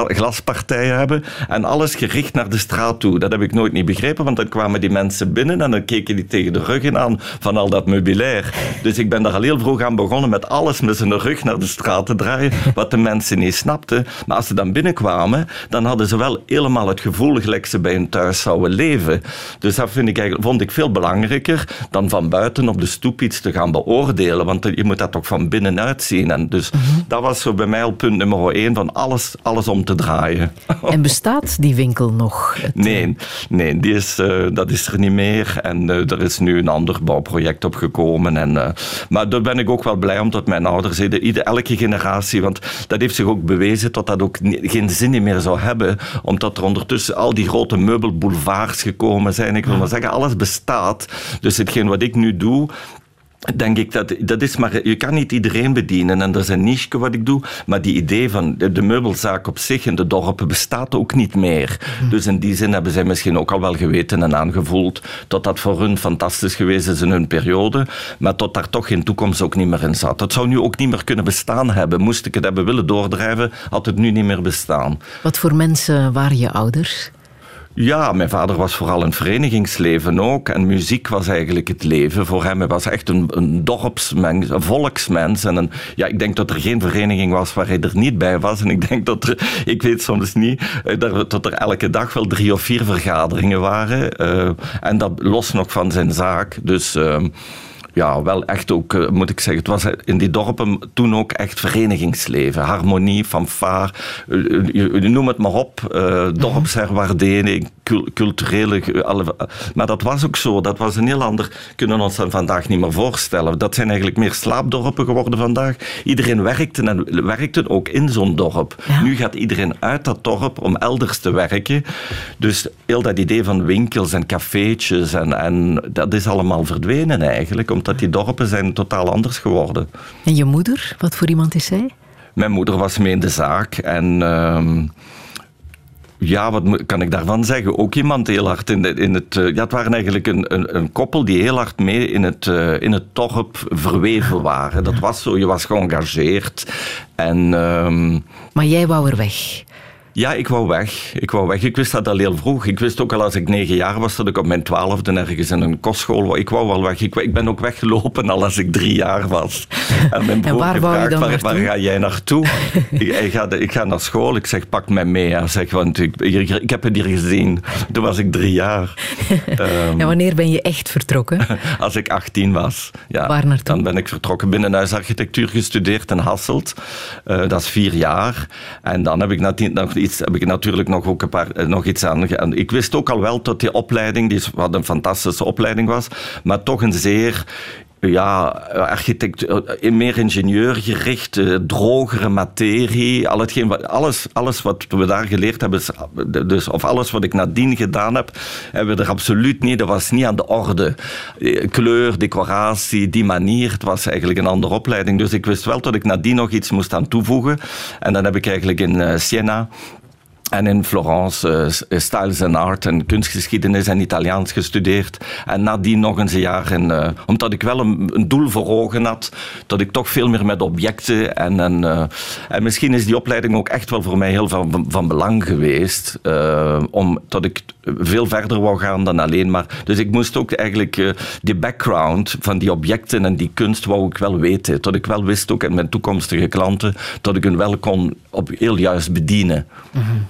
Speaker 4: glaspartijen hebben. En alles gericht naar de straat toe. Dat heb ik nooit niet begrepen, want dan kwamen die mensen binnen en dan keken die tegen de ruggen aan van al dat meubilair. Dus ik ben daar al heel vroeg aan begonnen met alles met zijn rug naar de straat te draaien, wat de mensen niet snapten. Maar als ze dan binnenkwamen, dan hadden ze wel helemaal het gevoel gelijk ze bij hun thuis zouden leven. Dus dat vind ik eigenlijk, vond ik veel belangrijker dan van buiten op de stoep iets te gaan beoordelen, want je moet dat toch van binnenuit zien. En dus mhm. dat was zo bij mij al punt nummer één van alles, alles om te draaien.
Speaker 3: En bestaat die winkel nog?
Speaker 4: nee, eh, nee die is, uh, dat is er niet meer. En uh, er is nu een ander bouwproject opgekomen. En, uh, maar daar ben ik ook wel blij omdat mijn ouders, ieder, elke generatie, want dat heeft zich ook bewezen dat dat ook geen zin meer zou hebben, omdat er ondertussen al die grote meubelboulevards gekomen zijn. Ik wil maar zeggen, alles bestaat. Dus hetgeen wat ik nu doe, denk ik dat dat is maar je kan niet iedereen bedienen en dat is een niche wat ik doe maar die idee van de, meubelzaak op zich in de dorpen bestaat ook niet meer hm. dus in die zin hebben zij misschien ook al wel geweten en aangevoeld dat dat voor hun fantastisch geweest is in hun periode maar tot daar toch geen toekomst ook niet meer in zat het zou nu ook niet meer kunnen bestaan hebben moest ik het hebben willen doordrijven had het nu niet meer bestaan
Speaker 3: Wat voor mensen waren je ouders?
Speaker 4: Ja, mijn vader was vooral een verenigingsleven ook. En muziek was eigenlijk het leven voor hem. Hij was echt een, een dorpsmens, een volksmens. En een, ja, ik denk dat er geen vereniging was waar hij er niet bij was. En ik denk dat er, ik weet soms niet, eh, dat er elke dag wel drie of vier vergaderingen waren. Uh, en dat los nog van zijn zaak. Dus... Uh, ja, wel echt ook, eh, moet ik zeggen, het was in die dorpen toen ook echt verenigingsleven. Harmonie, fanfare, uh, noem het maar op. Uh, dorpsherwaardering, culturele... Alle, maar dat was ook zo. Dat was een heel ander... Kunnen we ons dan vandaag niet meer voorstellen. Dat zijn eigenlijk meer slaapdorpen geworden vandaag. Iedereen werkte en werkte ook in zo'n dorp. Nu gaat iedereen uit dat dorp om elders te werken. Dus heel dat idee van winkels en cafeetjes en, en dat is allemaal verdwenen eigenlijk omdat die dorpen zijn totaal anders geworden.
Speaker 3: En je moeder, wat voor iemand is zij?
Speaker 4: Mijn moeder was mee in de zaak en... Uh, ja, wat kan ik daarvan zeggen? Ook iemand heel hard in, de, in het. Uh, ja, het waren eigenlijk een, een, een, koppel die heel hard mee in het, uh, in het dorp verweven waren. Dat was zo, je was geëngageerd. En, uh,
Speaker 3: maar jij wou er weg.
Speaker 4: Ja, ik wou weg. Ik wou weg. Ik wist dat al heel vroeg. Ik wist ook al als ik negen jaar was dat ik op mijn twaalfde ergens in een kostschool was. Ik wou wel weg. Ik, ik ben ook weggelopen al als ik drie jaar was.
Speaker 3: En mijn broer en waar gevraagd,
Speaker 4: waar, waar, ga jij naartoe? ik, ik, ga, ik ga naar school. Ik zeg, pak mij mee. Hij zeg, want ik, ik, heb het hier gezien. Toen was ik drie jaar.
Speaker 3: um, en wanneer ben je echt vertrokken?
Speaker 4: als ik 18 was. Ja,
Speaker 3: waar naartoe?
Speaker 4: Dan ben ik vertrokken. Binnenhuisarchitectuur gestudeerd in Hasselt. Uh, dat is vier jaar. En dan heb ik nog heb ik natuurlijk nog, ook een paar, eh, nog iets aan. Ik wist ook al wel dat die opleiding, die wat een fantastische opleiding was, maar toch een zeer ja, architect, eh, meer ingenieurgericht, drogere materie. Al hetgeen, alles, alles wat we daar geleerd hebben, dus, of alles wat ik nadien gedaan heb, hebben we er absoluut niet. Dat was niet aan de orde. Eh, kleur, decoratie, die manier. Het was eigenlijk een andere opleiding. Dus ik wist wel dat ik nadien nog iets moest aan toevoegen. En dan heb ik eigenlijk in Siena en in Florence uh, Styles and Art en kunstgeschiedenis en Italiaans gestudeerd. En nadien nog eens een jaar. In, uh, omdat ik wel een, doel voor ogen had. Dat ik toch veel meer met objecten. En, en, en misschien is die opleiding ook echt wel voor mij heel van, van belang geweest. omdat ik veel verder wou gaan dan alleen maar. Dus ik moest ook eigenlijk die background van die objecten en die kunst wou ik wel weten. Dat ik wel wist ook in mijn toekomstige klanten. Dat ik hun wel kon op heel juist bedienen. -hmm.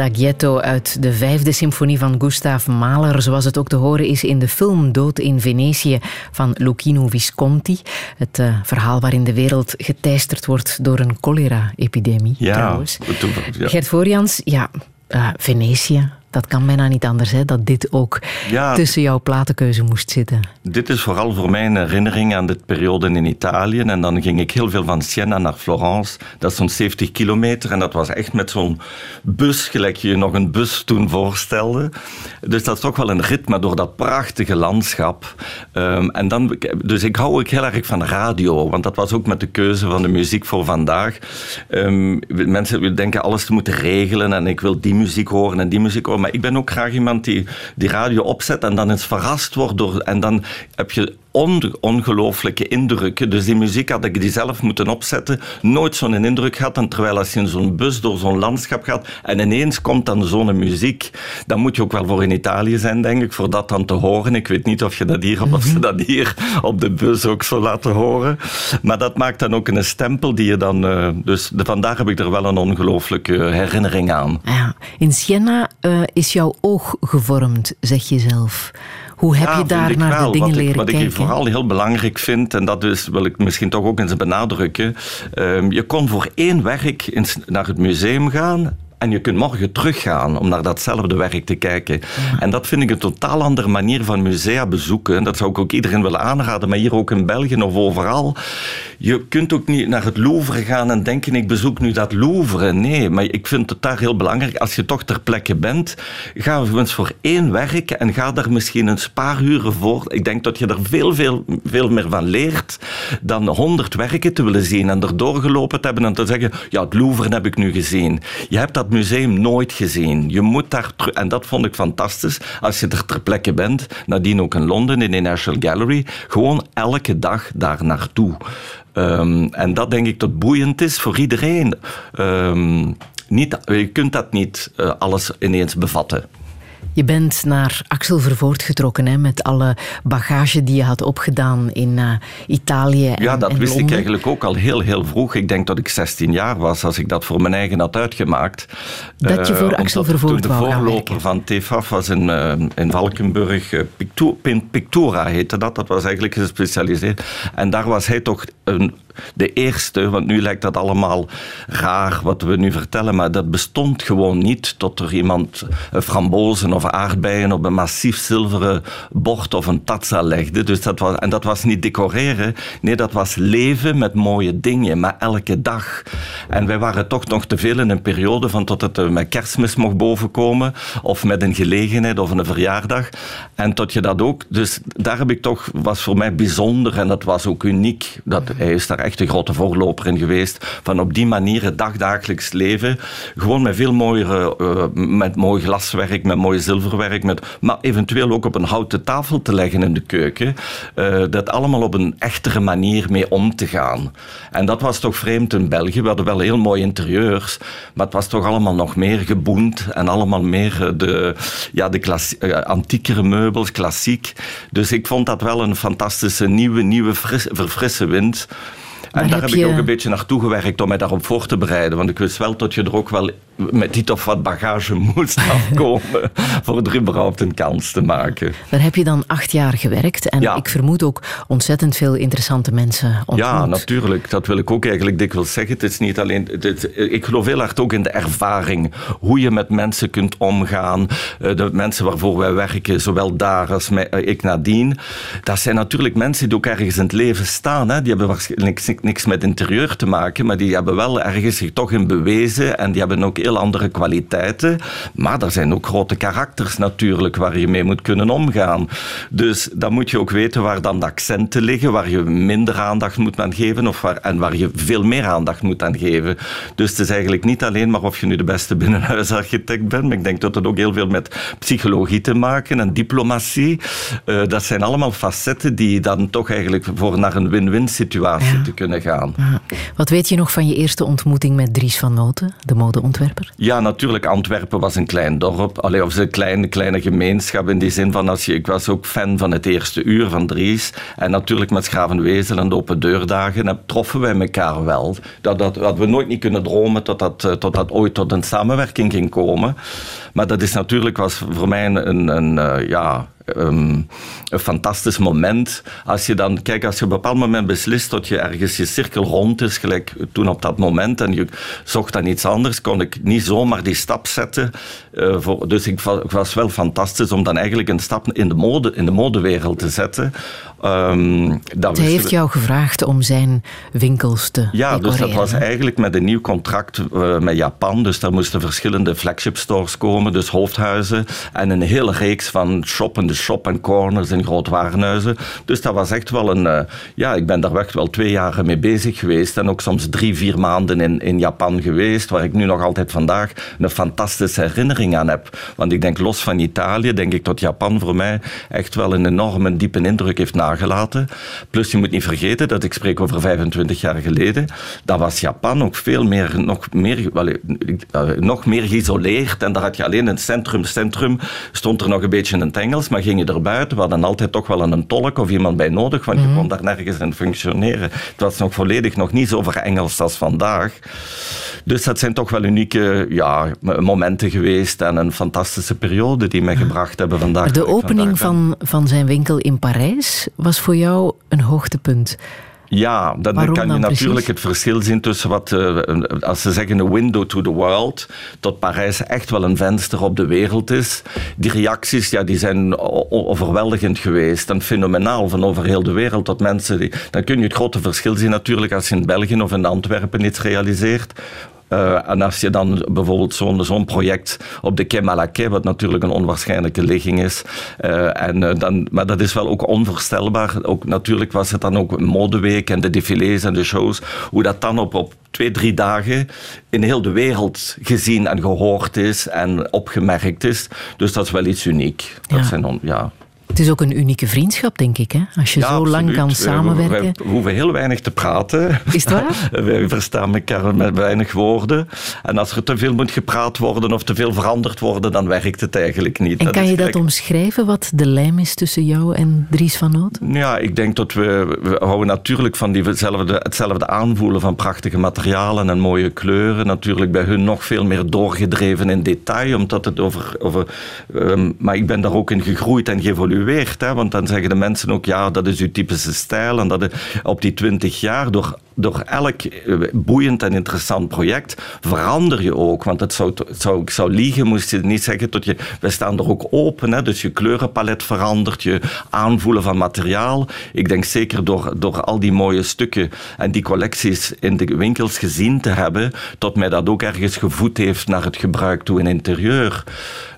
Speaker 3: Het Adagietto uit de vijfde symfonie van Gustav Mahler, zoals het ook te horen is in de film Dood in Venetië van Lucchino Visconti. Het uh, verhaal waarin de wereld geteisterd wordt door een cholera-epidemie. Ja, trouwens. Ja. Gert Voorjans, ja, uh, Venetië, dat kan bijna niet anders, hè, dat dit ook tussen jouw platenkeuze moest zitten.
Speaker 4: Dit is vooral voor mij een herinnering aan de periode in Italië. En dan ging ik heel veel van Siena naar Florence. Dat is zo'n 70 kilometer. En dat was echt met zo'n bus, gelijk je nog een bus toen voorstelde. Dus dat is toch wel een ritme door dat prachtige landschap. Um, en dan, dus ik hou ook heel erg van radio. Want dat was ook met de keuze van de muziek voor vandaag. Um, mensen denken alles te moeten regelen. En ik wil die muziek horen en die muziek horen maar ik ben ook graag iemand die die radio opzet en dan eens verrast wordt door... En dan heb je on, ongelooflijke indrukken. Dus die muziek had ik die zelf moeten opzetten. Nooit zo'n indruk gehad. En terwijl als je in zo'n bus door zo'n landschap gaat en ineens komt dan zo'n muziek, dan moet je ook wel voor in Italië zijn, denk ik, voor dat dan te horen. Ik weet niet of je dat hier, of ze mhm. dat hier op de bus ook zo laten horen. Maar dat maakt dan ook een stempel die je dan... Uh, dus de, vandaag heb ik er wel een ongelooflijke herinnering aan.
Speaker 3: Ja. In Siena uh, is jouw oog gevormd, zeg je zelf. Hoe heb je daar naar de dingen
Speaker 4: wat
Speaker 3: leren
Speaker 4: ik, wat
Speaker 3: kijken?
Speaker 4: Wat ik vooral heel belangrijk vind, en dat is, wil ik misschien toch ook eens benadrukken. Um, je kon voor één werk naar het museum gaan en je kunt morgen teruggaan om naar datzelfde werk te kijken. En dat vind ik een totaal andere manier van musea bezoeken. Dat zou ik ook iedereen willen aanraden, maar hier ook in België of overal. Je kunt ook niet naar het Louvre gaan en denken, ik bezoek nu dat Louvre. Nee, maar ik vind het daar heel belangrijk. Als je toch ter plekke bent, ga eens voor één werk en ga daar misschien een paar uren voor. Ik denk dat je er veel, veel, veel meer van leert dan honderd werken te willen zien en er doorgelopen te hebben en te zeggen, ja, het Louvre heb ik nu gezien. Je hebt dat museum nooit gezien. Je moet daar. En dat vond ik fantastisch. Als je er ter plekke bent, nadien ook in Londen, in de National Gallery, gewoon elke dag daar naartoe. Um, en dat denk ik dat boeiend is voor iedereen. Um, niet, je kunt dat niet uh, alles ineens bevatten.
Speaker 3: Je bent naar Axel Vervoort getrokken hè, met alle bagage die je had opgedaan in uh, Italië en
Speaker 4: Ja, dat
Speaker 3: en
Speaker 4: wist
Speaker 3: Londen.
Speaker 4: ik eigenlijk ook al heel, heel vroeg. Ik denk dat ik 16 jaar was als ik dat voor mijn eigen had uitgemaakt.
Speaker 3: Dat je voor
Speaker 4: uh,
Speaker 3: Axel Vervoort
Speaker 4: Toen de
Speaker 3: wou
Speaker 4: voorloper van TFAF was in, uh, in Valkenburg, Pictura, Pictura heette dat. Dat was eigenlijk gespecialiseerd. En daar was hij toch een de eerste, want nu lijkt dat allemaal raar wat we nu vertellen, maar dat bestond gewoon niet tot er iemand frambozen of aardbeien op een massief zilveren bord of een tazza legde. Dus dat was, en dat was niet decoreren, nee, dat was leven met mooie dingen, maar elke dag. En wij waren toch nog te veel in een periode van tot het met kerstmis mocht bovenkomen, of met een gelegenheid of een verjaardag. En tot je dat ook, dus daar heb ik toch, was voor mij bijzonder en dat was ook uniek. Dat, hij is daar echt een grote voorloper in geweest. Van op die manier het dagdagelijks leven. Gewoon met veel mooiere, uh, met mooi glaswerk, met mooi zilverwerk. Met, maar eventueel ook op een houten tafel te leggen in de keuken. Uh, dat allemaal op een echtere manier mee om te gaan. En dat was toch vreemd in België. We hadden wel heel mooie interieurs. Maar het was toch allemaal nog meer geboend. En allemaal meer de, ja, de antiekere meubels, klassiek. Dus ik vond dat wel een fantastische nieuwe, nieuwe fris, verfrisse wind. En daar heb,
Speaker 3: je...
Speaker 4: ik ook een beetje naartoe gewerkt om mij daarop voor te bereiden. Want ik wist wel dat je er ook wel met dit of wat bagage moest afkomen voor er überhaupt een kans te maken.
Speaker 3: Daar heb je dan acht jaar gewerkt en
Speaker 4: ja.
Speaker 3: ik vermoed ook ontzettend veel interessante mensen ontmoet.
Speaker 4: Ja, natuurlijk. Dat wil ik ook eigenlijk dikwijls zeggen. Het is niet alleen... Het, ik geloof heel hard ook in de ervaring. Hoe je met mensen kunt omgaan. De mensen waarvoor wij werken, zowel daar als ik nadien. Dat zijn natuurlijk mensen die ook ergens in het leven staan. Hè. Die hebben waarschijnlijk niks met interieur te maken, maar die hebben wel ergens zich toch in bewezen en die hebben ook heel andere kwaliteiten. Maar er zijn ook grote karakters natuurlijk waar je mee moet kunnen omgaan. Dus dan moet je ook weten waar dan de accenten liggen, waar je minder aandacht moet aan geven of waar, en waar je veel meer aandacht moet aan geven. Dus het is eigenlijk niet alleen maar of je nu de beste binnenhuisarchitect bent, maar ik denk dat het ook heel veel met psychologie te maken en diplomatie. Uh, dat zijn allemaal facetten die dan toch eigenlijk voor naar een win-win situatie ja. te kunnen kunnen gaan.
Speaker 3: Wat weet je nog van je eerste ontmoeting met Dries van Noten, de modeontwerper?
Speaker 4: Ja, natuurlijk. Antwerpen was een klein dorp. Allee, of een kleine, kleine gemeenschap in die zin van... Als je, ik was ook fan van het eerste uur van Dries. En natuurlijk met Schravenwezel en de open deurdagen troffen wij elkaar wel. Dat, dat, dat we nooit niet kunnen dromen tot dat, eh, tot dat ooit tot een samenwerking ging komen. Maar dat is natuurlijk was voor mij een, een, een eh, ja, um, een fantastisch moment. Als je dan, kijk, als je op een bepaald moment beslist dat je ergens je cirkel rond is, gelijk toen op dat moment, en je zocht dan iets anders, kon ik niet zomaar die stap zetten. Uh, voor, dus ik was, wel fantastisch om dan eigenlijk een stap in de, mode, in de modewereld te zetten.
Speaker 3: Um, dat Hij heeft jou gevraagd om zijn winkels te
Speaker 4: Ja, dus dat was eigenlijk met een nieuw contract uh, met Japan. Dus daar moesten verschillende flagship stores komen, dus hoofdhuizen. En een hele reeks van shoppende shop en corners in groot warenhuizen. Dus dat was echt wel een... Uh, ja, ik ben daar echt wel twee jaar mee bezig geweest. En ook soms drie, vier maanden in, in Japan geweest. Waar ik nu nog altijd vandaag een fantastische herinnering aan heb. Want ik denk, los van Italië, denk ik dat Japan voor mij echt wel een enorme diepe indruk heeft nagelaten. Plus, je moet niet vergeten dat ik spreek over 25 jaar geleden. Dat was Japan ook veel meer, nog meer, wel, uh, nog meer geïsoleerd. En daar had je alleen het centrum. Centrum stond er nog een beetje in het Engels, maar ging je er buiten. We hadden altijd toch wel een tolk of iemand bij nodig, want je mhm. kon daar nergens in functioneren. Het was nog volledig nog niet zo Engels als vandaag. Dus dat zijn toch wel unieke ja, momenten geweest en een fantastische periode die mij gebracht hebben vandaag.
Speaker 3: De opening van, van zijn winkel in Parijs was voor jou een hoogtepunt.
Speaker 4: Ja, dan kan je natuurlijk het verschil zien tussen wat, uh, als ze zeggen een window to the world, tot Parijs echt wel een venster op de wereld is. Die reacties, ja, die zijn overweldigend geweest en fenomenaal van over heel de wereld tot mensen. Die, dan kun je het grote verschil zien natuurlijk als je in België of in Antwerpen iets realiseert uh, en als je dan bijvoorbeeld zo'n zo'n project op de Quai wat natuurlijk een onwaarschijnlijke ligging is, uh, en, uh, dan, maar dat is wel ook onvoorstelbaar. Ook, natuurlijk was het dan ook een modeweek en de défilés en de shows, hoe dat dan op, op twee, drie dagen in heel de wereld gezien en gehoord is en opgemerkt is. Dus dat is wel iets uniek. Dat ja. zijn on, ja,
Speaker 3: het is ook een unieke vriendschap, denk ik. Hè? Als je zo lang kan samenwerken.
Speaker 4: We, we, hoeven heel weinig te praten.
Speaker 3: Is het waar?
Speaker 4: Wij verstaan elkaar met weinig woorden. En als er te veel moet gepraat worden of te veel veranderd worden, dan werkt het eigenlijk niet.
Speaker 3: En kan je dat omschrijven, wat de lijm is tussen jou en Dries van Noot?
Speaker 4: Ja, ik denk dat we, we houden natuurlijk van diezelfde, hetzelfde aanvoelen van prachtige materialen en mooie kleuren. Natuurlijk bij hun nog veel meer doorgedreven in detail, omdat het over... over um, maar ik ben daar ook in gegroeid en geëvolueerd Hè? Want dan zeggen de mensen ook, ja, dat is uw typische stijl. En dat op die twintig jaar, door, door elk eh, boeiend en interessant project, verander je ook. Want het zou, zou, ik zou liegen, moest je niet zeggen, tot je, wij staan er ook open. Hè? Dus je kleurenpalet verandert, je aanvoelen van materiaal. Ik denk zeker door, door al die mooie stukken en die collecties in de winkels gezien te hebben, tot mij dat ook ergens gevoed heeft naar het gebruik toe in interieur.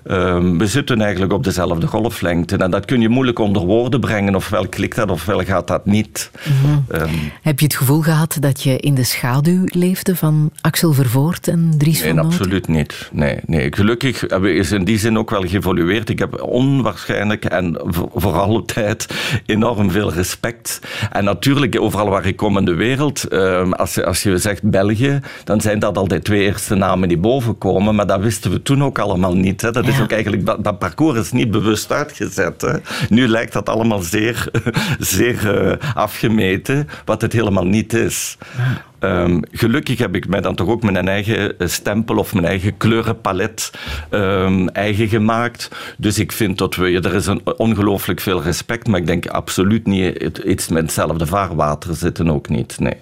Speaker 4: Um, we zitten eigenlijk op dezelfde golflengte. En dat kun je moeilijk onder woorden brengen. Ofwel klikt dat, ofwel gaat dat niet.
Speaker 3: Mhm. um, Heb je het gevoel gehad dat je in de schaduw leefde van Axel Vervoort en Dries
Speaker 4: nee,
Speaker 3: van
Speaker 4: Nee, absoluut niet. Nee, nee. Gelukkig is in die zin ook wel geëvolueerd. Ik heb onwaarschijnlijk en voor alle tijd enorm veel respect. En natuurlijk, overal waar ik kom in de wereld, um, als, je, als je zegt België, dan zijn dat altijd twee eerste namen die boven komen. Maar dat wisten we toen ook allemaal niet. Hè. Dat is ook eigenlijk, dat, dat, parcours is niet bewust uitgezet. Hè. Nu lijkt dat allemaal zeer, zeer uh, afgemeten, wat het helemaal niet is. Um, gelukkig heb ik mij dan toch ook mijn eigen eh, stempel of mijn eigen kleurenpalet um, eigen gemaakt. Dus ik vind dat we, er is een ongelooflijk veel respect, maar ik denk absoluut niet iets met hetzelfde vaarwater zitten ook niet. Nee.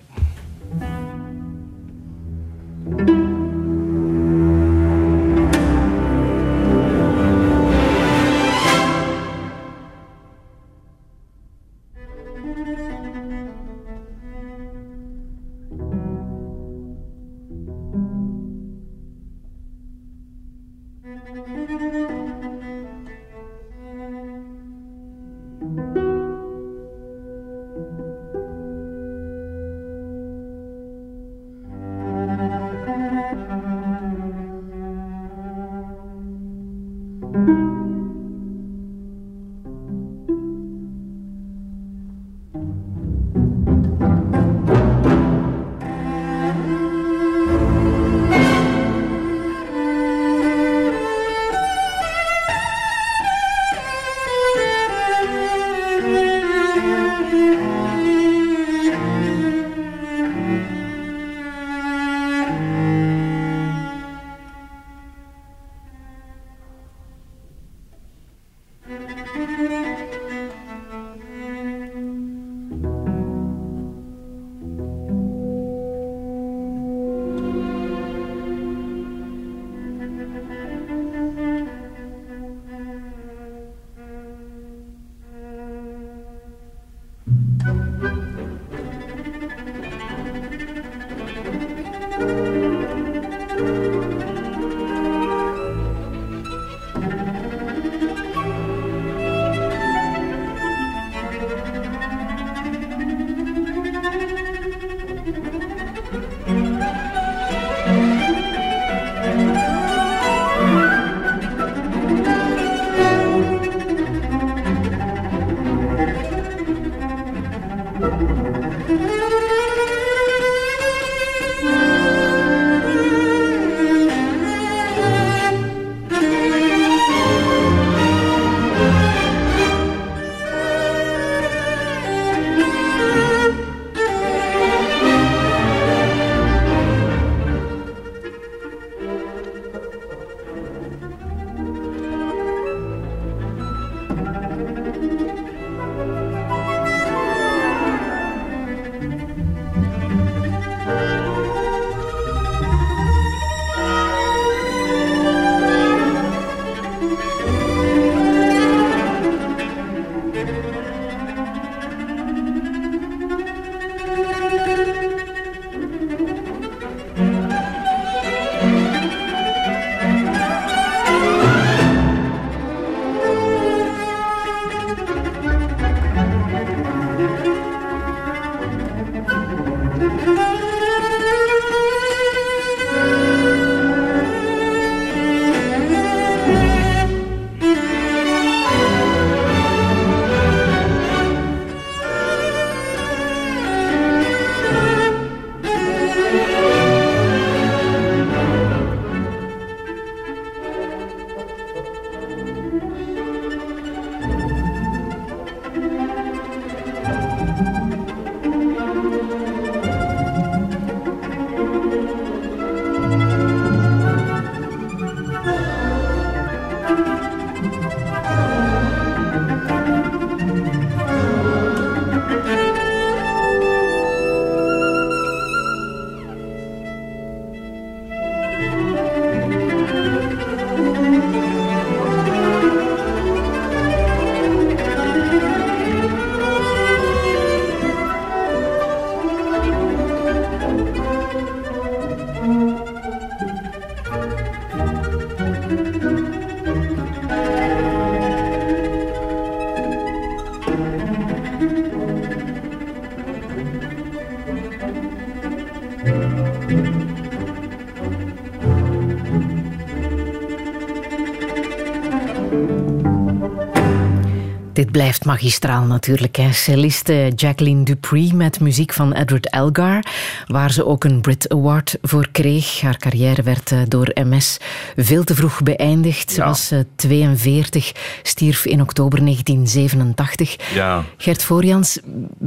Speaker 3: Blijft magistraal natuurlijk. Hè. Celliste Jacqueline Dupree met muziek van Edward Elgar, waar ze ook een Brit Award voor kreeg. Haar carrière werd eh, door MS veel te vroeg beëindigd. Ze was 42, eh, stierf in oktober 1987.
Speaker 4: Ja.
Speaker 3: Gert Voorjans,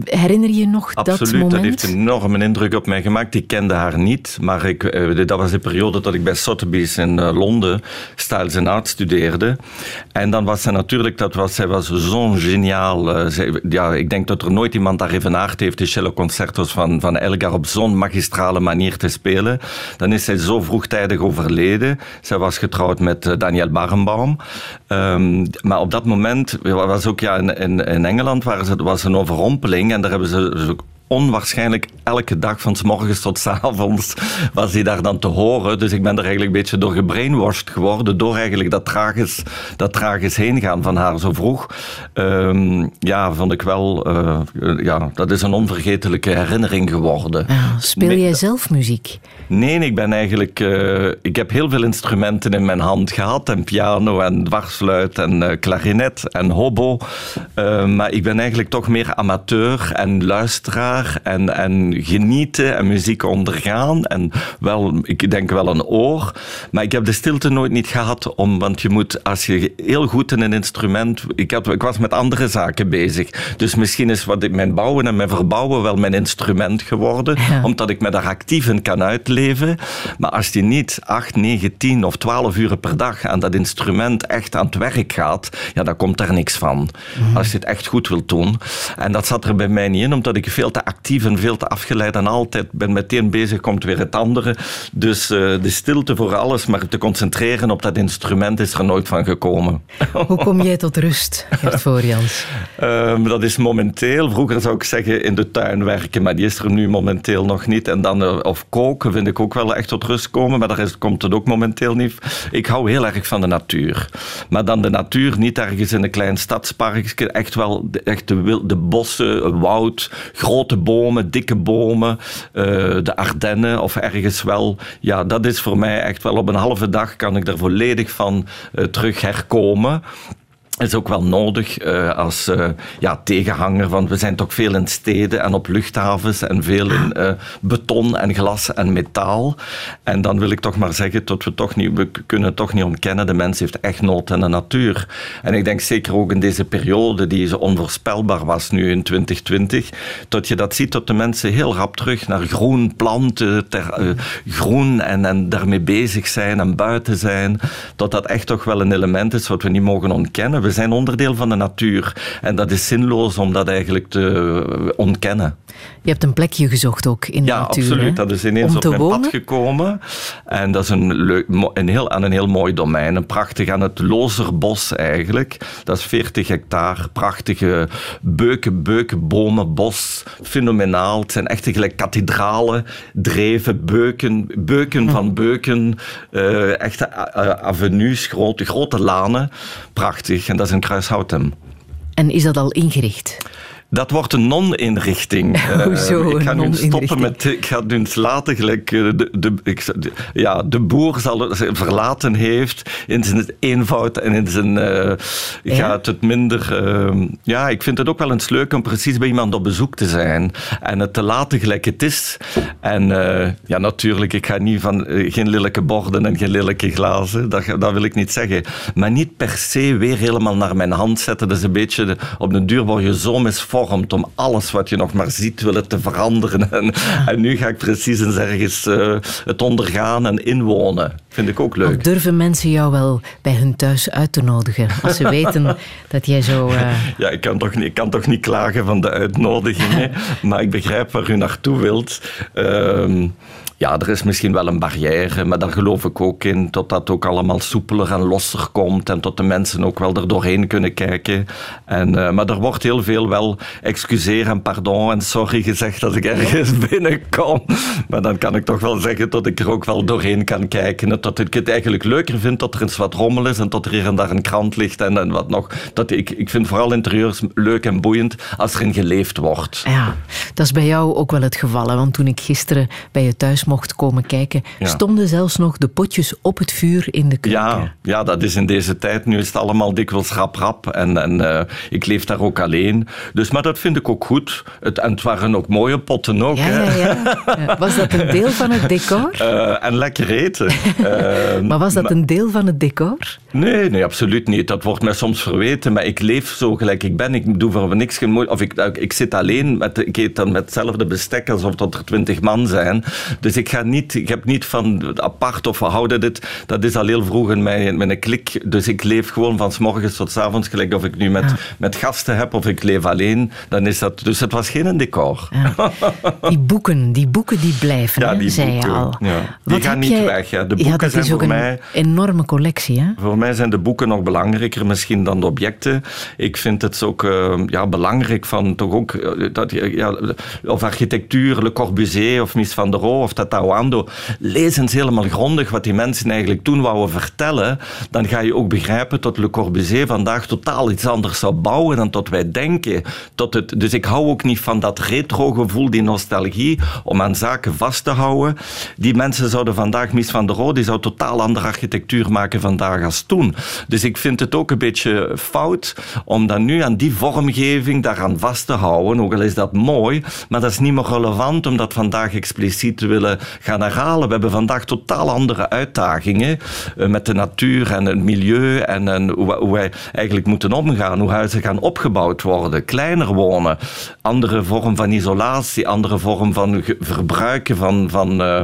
Speaker 3: herinner je nog
Speaker 4: Absoluut,
Speaker 3: dat moment?
Speaker 4: dat heeft een enorme indruk op mij gemaakt. Ik kende haar niet, maar ik, eh, dat was de periode dat ik bij Sotheby's in Londen Styles en Art studeerde. En dan was ze natuurlijk, dat was, zij was zo'n geniaal. Uh, ja, ik denk dat er nooit iemand daar evenaard heeft de celloconcertos van, van Elgar op zo'n magistrale manier te spelen. Dan is zij zo vroegtijdig overleden. Zij was getrouwd met Daniel Barenbaum. Um, maar op dat moment was ook ja, in, in, in Engeland waar ze, was een overrompeling en daar hebben ze onwaarschijnlijk elke dag van s morgens tot s avonds was hij daar dan te horen. Dus ik ben er eigenlijk een beetje door gebrainwashed geworden door eigenlijk dat tragisch, dat tragisch heen gaan van haar zo vroeg. Um, ja, vond ik wel, uh, ja, dat is een onvergetelijke herinnering geworden.
Speaker 3: Ja, speel jij zelf muziek?
Speaker 4: Nee, ik ben eigenlijk, uh, ik heb heel veel instrumenten in mijn hand gehad en piano en dwarsfluit en uh, klarinet en hobo. maar ik ben eigenlijk toch meer amateur en luisteraar en, en genieten en muziek ondergaan. En wel, ik denk wel een oor. Maar ik heb de stilte nooit niet gehad, om, want je moet, als je heel goed in een instrument... Ik, had, ik was met andere zaken bezig. Dus misschien is wat ik, mijn bouwen en mijn verbouwen wel mijn instrument geworden, omdat ik me daar actief in kan uitleven. Maar als je niet 8, 9, 10 of 12 uur per dag aan dat instrument echt aan het werk gaat, ja, dan komt daar niks van. Mhm. Als je het echt goed wilt doen. En dat zat er bij mij niet in, omdat ik veel te te actief en veel te afgeleid en altijd ben meteen bezig, komt weer het andere. Dus uh, de stilte voor alles, maar te concentreren op dat instrument is er nooit van gekomen.
Speaker 3: Hoe kom jij tot rust, Gert Voorjans?
Speaker 4: uh, dat is momenteel, vroeger zou ik zeggen in de tuin werken, maar die is er nu momenteel nog niet. En dan, uh, of koken vind ik ook wel echt tot rust komen, maar daar is, komt het ook momenteel niet. Ik hou heel erg van de natuur. Maar dan de natuur niet ergens in een klein stadspark, echt wel de, echt de, de bossen, woud, grote bomen, dikke bomen, uh, de Ardennen of ergens wel. Ja, dat is voor mij echt wel op een halve dag kan ik er volledig van uh, terug herkomen is ook wel nodig uh, als uh, ja, tegenhanger. Want we zijn toch veel in steden en op luchthavens en veel in uh, beton en glas en metaal. En dan wil ik toch maar zeggen dat we toch niet, we kunnen toch niet ontkennen, de mens heeft echt nood aan de natuur. En ik denk zeker ook in deze periode die zo onvoorspelbaar was nu in 2020, dat je dat ziet dat de mensen heel rap terug naar groen planten, ter, groen en, en daarmee bezig zijn en buiten zijn. Dat dat echt toch wel een element is wat we niet mogen ontkennen we zijn onderdeel van de natuur. En dat is zinloos om dat eigenlijk te ontkennen.
Speaker 3: Je hebt een plekje gezocht ook in de
Speaker 4: ja,
Speaker 3: natuur.
Speaker 4: Ja, absoluut. Dat is ineens op mijn
Speaker 3: wonen?
Speaker 4: pad gekomen. En dat is een leuk, een heel, aan een heel mooi domein. Een prachtig aan het Lozerbos eigenlijk. Dat is 40 hectare. Prachtige beuken, beuken, bomen, bos. Fenomenaal. Het zijn echt gelijk kathedralen, dreven, beuken, beuken van beuken. Uh, echte avenues, grote, grote lanen. Prachtig. Dat is in Kruishoutem.
Speaker 3: En is dat al ingericht?
Speaker 4: Dat wordt een non-inrichting.
Speaker 3: Hoezo?
Speaker 4: Uh, ik ga nu stoppen met. Ik ga nu laten gelijk. De, de, ik, de, ja, de boer zal het verlaten heeft in zijn eenvoud en in zijn. Uh, ja? gaat het minder. Uh, ja, ik vind het ook wel eens leuk om precies bij iemand op bezoek te zijn en het te laten gelijk het is. En ja, natuurlijk, ik ga niet van. geen lelijke borden en geen lelijke glazen, dat, dat wil ik niet zeggen. Maar niet per se weer helemaal naar mijn hand zetten. Dat is een beetje. Op de duur word je zo misvormd om alles wat je nog maar ziet willen te veranderen. En, en nu ga ik precies eens ergens uh, het ondergaan en inwonen. Vind ik ook leuk.
Speaker 3: Al durven mensen jou wel bij hun thuis uit te nodigen? Als ze weten dat jij zo... Uh...
Speaker 4: Ja, ik kan, toch niet, ik kan toch niet klagen van de uitnodigingen. maar ik begrijp waar u naartoe wilt. Uh, ja, er is misschien wel een barrière, maar daar geloof ik ook in dat dat ook allemaal soepeler en losser komt en tot de mensen ook wel er doorheen kunnen kijken. En, uh, maar er wordt heel veel wel excuseer en pardon en sorry gezegd dat ik ergens binnenkom. Maar dan kan ik toch wel zeggen dat ik er ook wel doorheen kan kijken. En dat ik het eigenlijk leuker vind dat er eens wat rommel is en dat er hier en daar een krant ligt en, en wat nog. Dat ik, ik vind vooral interieurs leuk en boeiend als erin geleefd wordt.
Speaker 3: Ja, dat is bij jou ook wel het geval. Want toen ik gisteren bij je thuis mocht komen kijken, ja. stonden zelfs nog de potjes op het vuur in de keuken.
Speaker 4: Ja, ja, dat is in deze tijd. Nu is het allemaal dikwijls rap-rap. En, en uh, ik leef daar ook alleen. Dus, maar dat vind ik ook goed. Het, en het waren ook mooie potten ook.
Speaker 3: Ja, ja, ja. Was dat een deel van het decor?
Speaker 4: Uh, en lekker eten.
Speaker 3: uh, maar was dat een deel van het decor?
Speaker 4: Nee, nee, absoluut niet. Dat wordt mij soms verweten. Maar ik leef zo gelijk ik ben. Ik doe voor niks geen. Of ik, ik zit alleen. Met, ik eet dan met hetzelfde bestek alsof dat er twintig man zijn. Dus ik ga niet, ik heb niet van apart of we houden dit. Dat is al heel vroeg in mijn, mijn klik. Dus ik leef gewoon van s morgens tot s avonds. Gelijk of ik nu met, ja. met gasten heb of ik leef alleen. Dan is dat, dus het was geen decor.
Speaker 3: Ja. Die boeken, die boeken die blijven,
Speaker 4: ja, die
Speaker 3: zei
Speaker 4: boeken,
Speaker 3: je al.
Speaker 4: Ja. Die
Speaker 3: Wat
Speaker 4: gaan niet weg. Ja. De boeken zijn voor mij...
Speaker 3: een enorme collectie. Hè?
Speaker 4: Voor mij zijn de boeken nog belangrijker misschien dan de objecten. Ik vind het ook uh, ja, belangrijk van toch ook... Uh, dat, ja, of architectuur, Le Corbusier of Mies van der Rohe of Tatawando. Lees eens helemaal grondig wat die mensen eigenlijk toen wouden vertellen. Dan ga je ook begrijpen dat Le Corbusier vandaag totaal iets anders zou bouwen dan tot wij denken. Tot het, dus ik hou ook niet van dat retro-gevoel, die nostalgie, om aan zaken vast te houden. Die mensen zouden vandaag, Mies van der Rohe, die zou totaal andere architectuur maken vandaag als toen. Dus ik vind het ook een beetje fout om dan nu aan die vormgeving daaraan vast te houden. Ook al is dat mooi, maar dat is niet meer relevant om dat vandaag expliciet te willen gaan herhalen. We hebben vandaag totaal andere uitdagingen uh, met de natuur en het milieu en, en hoe, wij eigenlijk moeten omgaan, hoe huizen gaan opgebouwd worden, kleiner wonen, andere vorm van isolatie, andere vorm van verbruiken van, van uh,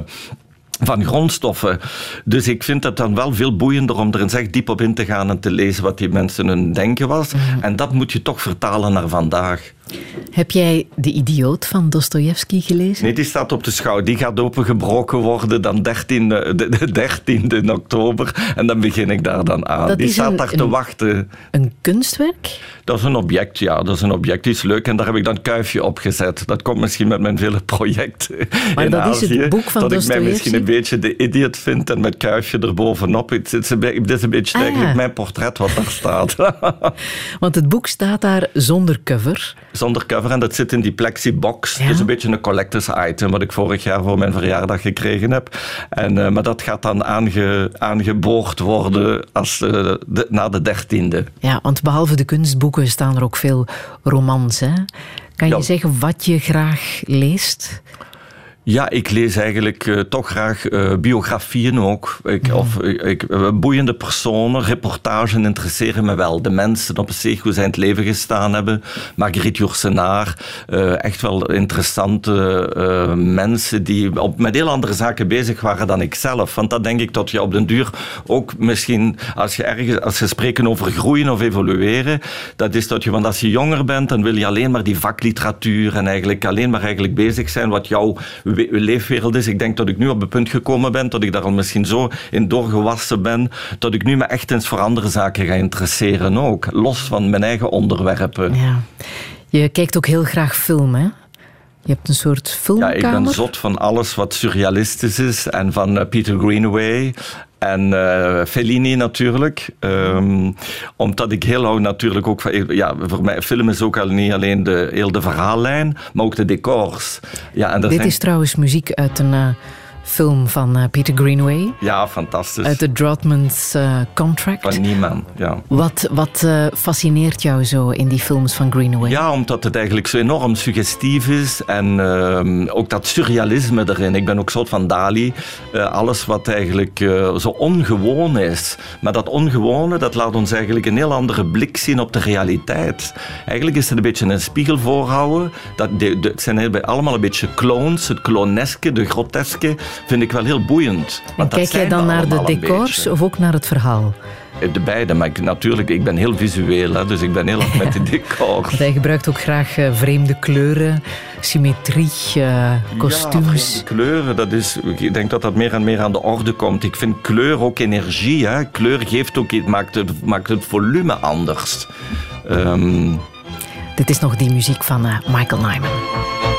Speaker 4: van grondstoffen. Dus ik vind het dan wel veel boeiender om er eens echt diep op in te gaan en te lezen wat die mensen hun denken was. Mm. En dat moet je toch vertalen naar vandaag.
Speaker 3: Heb jij De Idioot van Dostoevsky gelezen?
Speaker 4: Nee, die staat op de schouw. Die gaat opengebroken worden dan 13, de, 13e oktober. En dan begin ik daar dan aan. die staat daar te wachten.
Speaker 3: Een kunstwerk?
Speaker 4: Dat is een object, ja. Dat is een object. Die is leuk. En daar heb ik dan kuifje op gezet. Dat komt misschien met mijn vele projecten
Speaker 3: maar
Speaker 4: in
Speaker 3: dat
Speaker 4: Azië.
Speaker 3: is het boek van
Speaker 4: Dat ik mij misschien een beetje de idiot vind en met kuifje erbovenop. Het is een, het is een beetje
Speaker 3: Ah,
Speaker 4: eigenlijk
Speaker 3: ja.
Speaker 4: mijn portret wat daar staat.
Speaker 3: Want het boek staat daar zonder cover.
Speaker 4: Zonder cover en dat zit in die plexibox.
Speaker 3: Ja.
Speaker 4: Dus een beetje een collectors item wat ik vorig jaar voor mijn verjaardag gekregen heb. En, eh, maar dat gaat dan aange, aangeboord worden als, eh, de, na de dertiende.
Speaker 3: Ja, want behalve de kunstboeken staan er ook veel romans. Hè? Kan je
Speaker 4: Ja.
Speaker 3: zeggen wat je graag leest?
Speaker 4: Ja, ik lees eigenlijk eh, toch graag eh, biografieën ook. Ik, Of ik, ik- eh, boeiende personen, reportagen interesseren me wel. De mensen op zich, hoe zij in het leven gestaan hebben. Marguerite Yourcenar, eh, echt wel interessante eh, mensen die op, met heel andere zaken bezig waren dan ik zelf. Want dat denk ik dat je op den duur ook misschien, als je ergens, als je spreken over groeien of evolueren, dat is dat je, want als je jonger bent, dan wil je alleen maar die vakliteratuur en eigenlijk alleen maar eigenlijk bezig zijn wat jouw leefwereld is. Ik denk dat ik nu op het punt gekomen ben, dat ik daar al misschien zo in doorgewassen ben, dat ik nu me echt eens voor andere zaken ga interesseren ook. Los van mijn eigen onderwerpen.
Speaker 3: Ja. Je kijkt ook heel graag film, hè? Je hebt een soort
Speaker 4: Ja,
Speaker 3: filmkamer.
Speaker 4: ik ben zot van alles wat surrealistisch is. En van eh, Peter Greenaway. En eh, Fellini natuurlijk. Ehm, omdat ik heel hou natuurlijk ook van... Ja, voor mij, film is ook al niet alleen de, heel de verhaallijn, maar ook de decors. Ja, en
Speaker 3: Dit
Speaker 4: zijn,
Speaker 3: is trouwens muziek uit een eh, film van eh, Peter Greenaway.
Speaker 4: Ja, fantastisch.
Speaker 3: Uit de Droughtman's eh, Contract.
Speaker 4: Van Nieman, ja.
Speaker 3: Wat, wat eh, fascineert jou zo in die films van Greenaway?
Speaker 4: Ja, omdat het eigenlijk zo enorm suggestief is. En ehm, ook dat surrealisme erin. Ik ben ook soort van Dali. Alles wat eigenlijk zo ongewoon is. Maar dat ongewone, dat laat ons eigenlijk een heel andere blik zien op de realiteit. Eigenlijk is het een beetje een spiegel voorhouden. Dat de, de- het zijn allemaal een beetje clones. Het cloneske, de groteske, vind ik wel heel boeiend.
Speaker 3: en
Speaker 4: Want
Speaker 3: kijk jij dan naar de decors of ook naar het verhaal?
Speaker 4: Eh, De beide, maar ik, natuurlijk, ik ben heel visueel. Hè, dus ik ben heel erg met de decors.
Speaker 3: Want hij gebruikt ook graag eh, vreemde kleuren, symmetrie, eh, kostuums.
Speaker 4: Ja, kleuren, dat is, ik denk dat dat meer en meer aan de orde komt. Ik vind kleur ook energie. Hè. Kleur geeft ook, maakt, het, maakt het volume anders. Ehm,
Speaker 3: Dit is nog die muziek van Michael Nyman.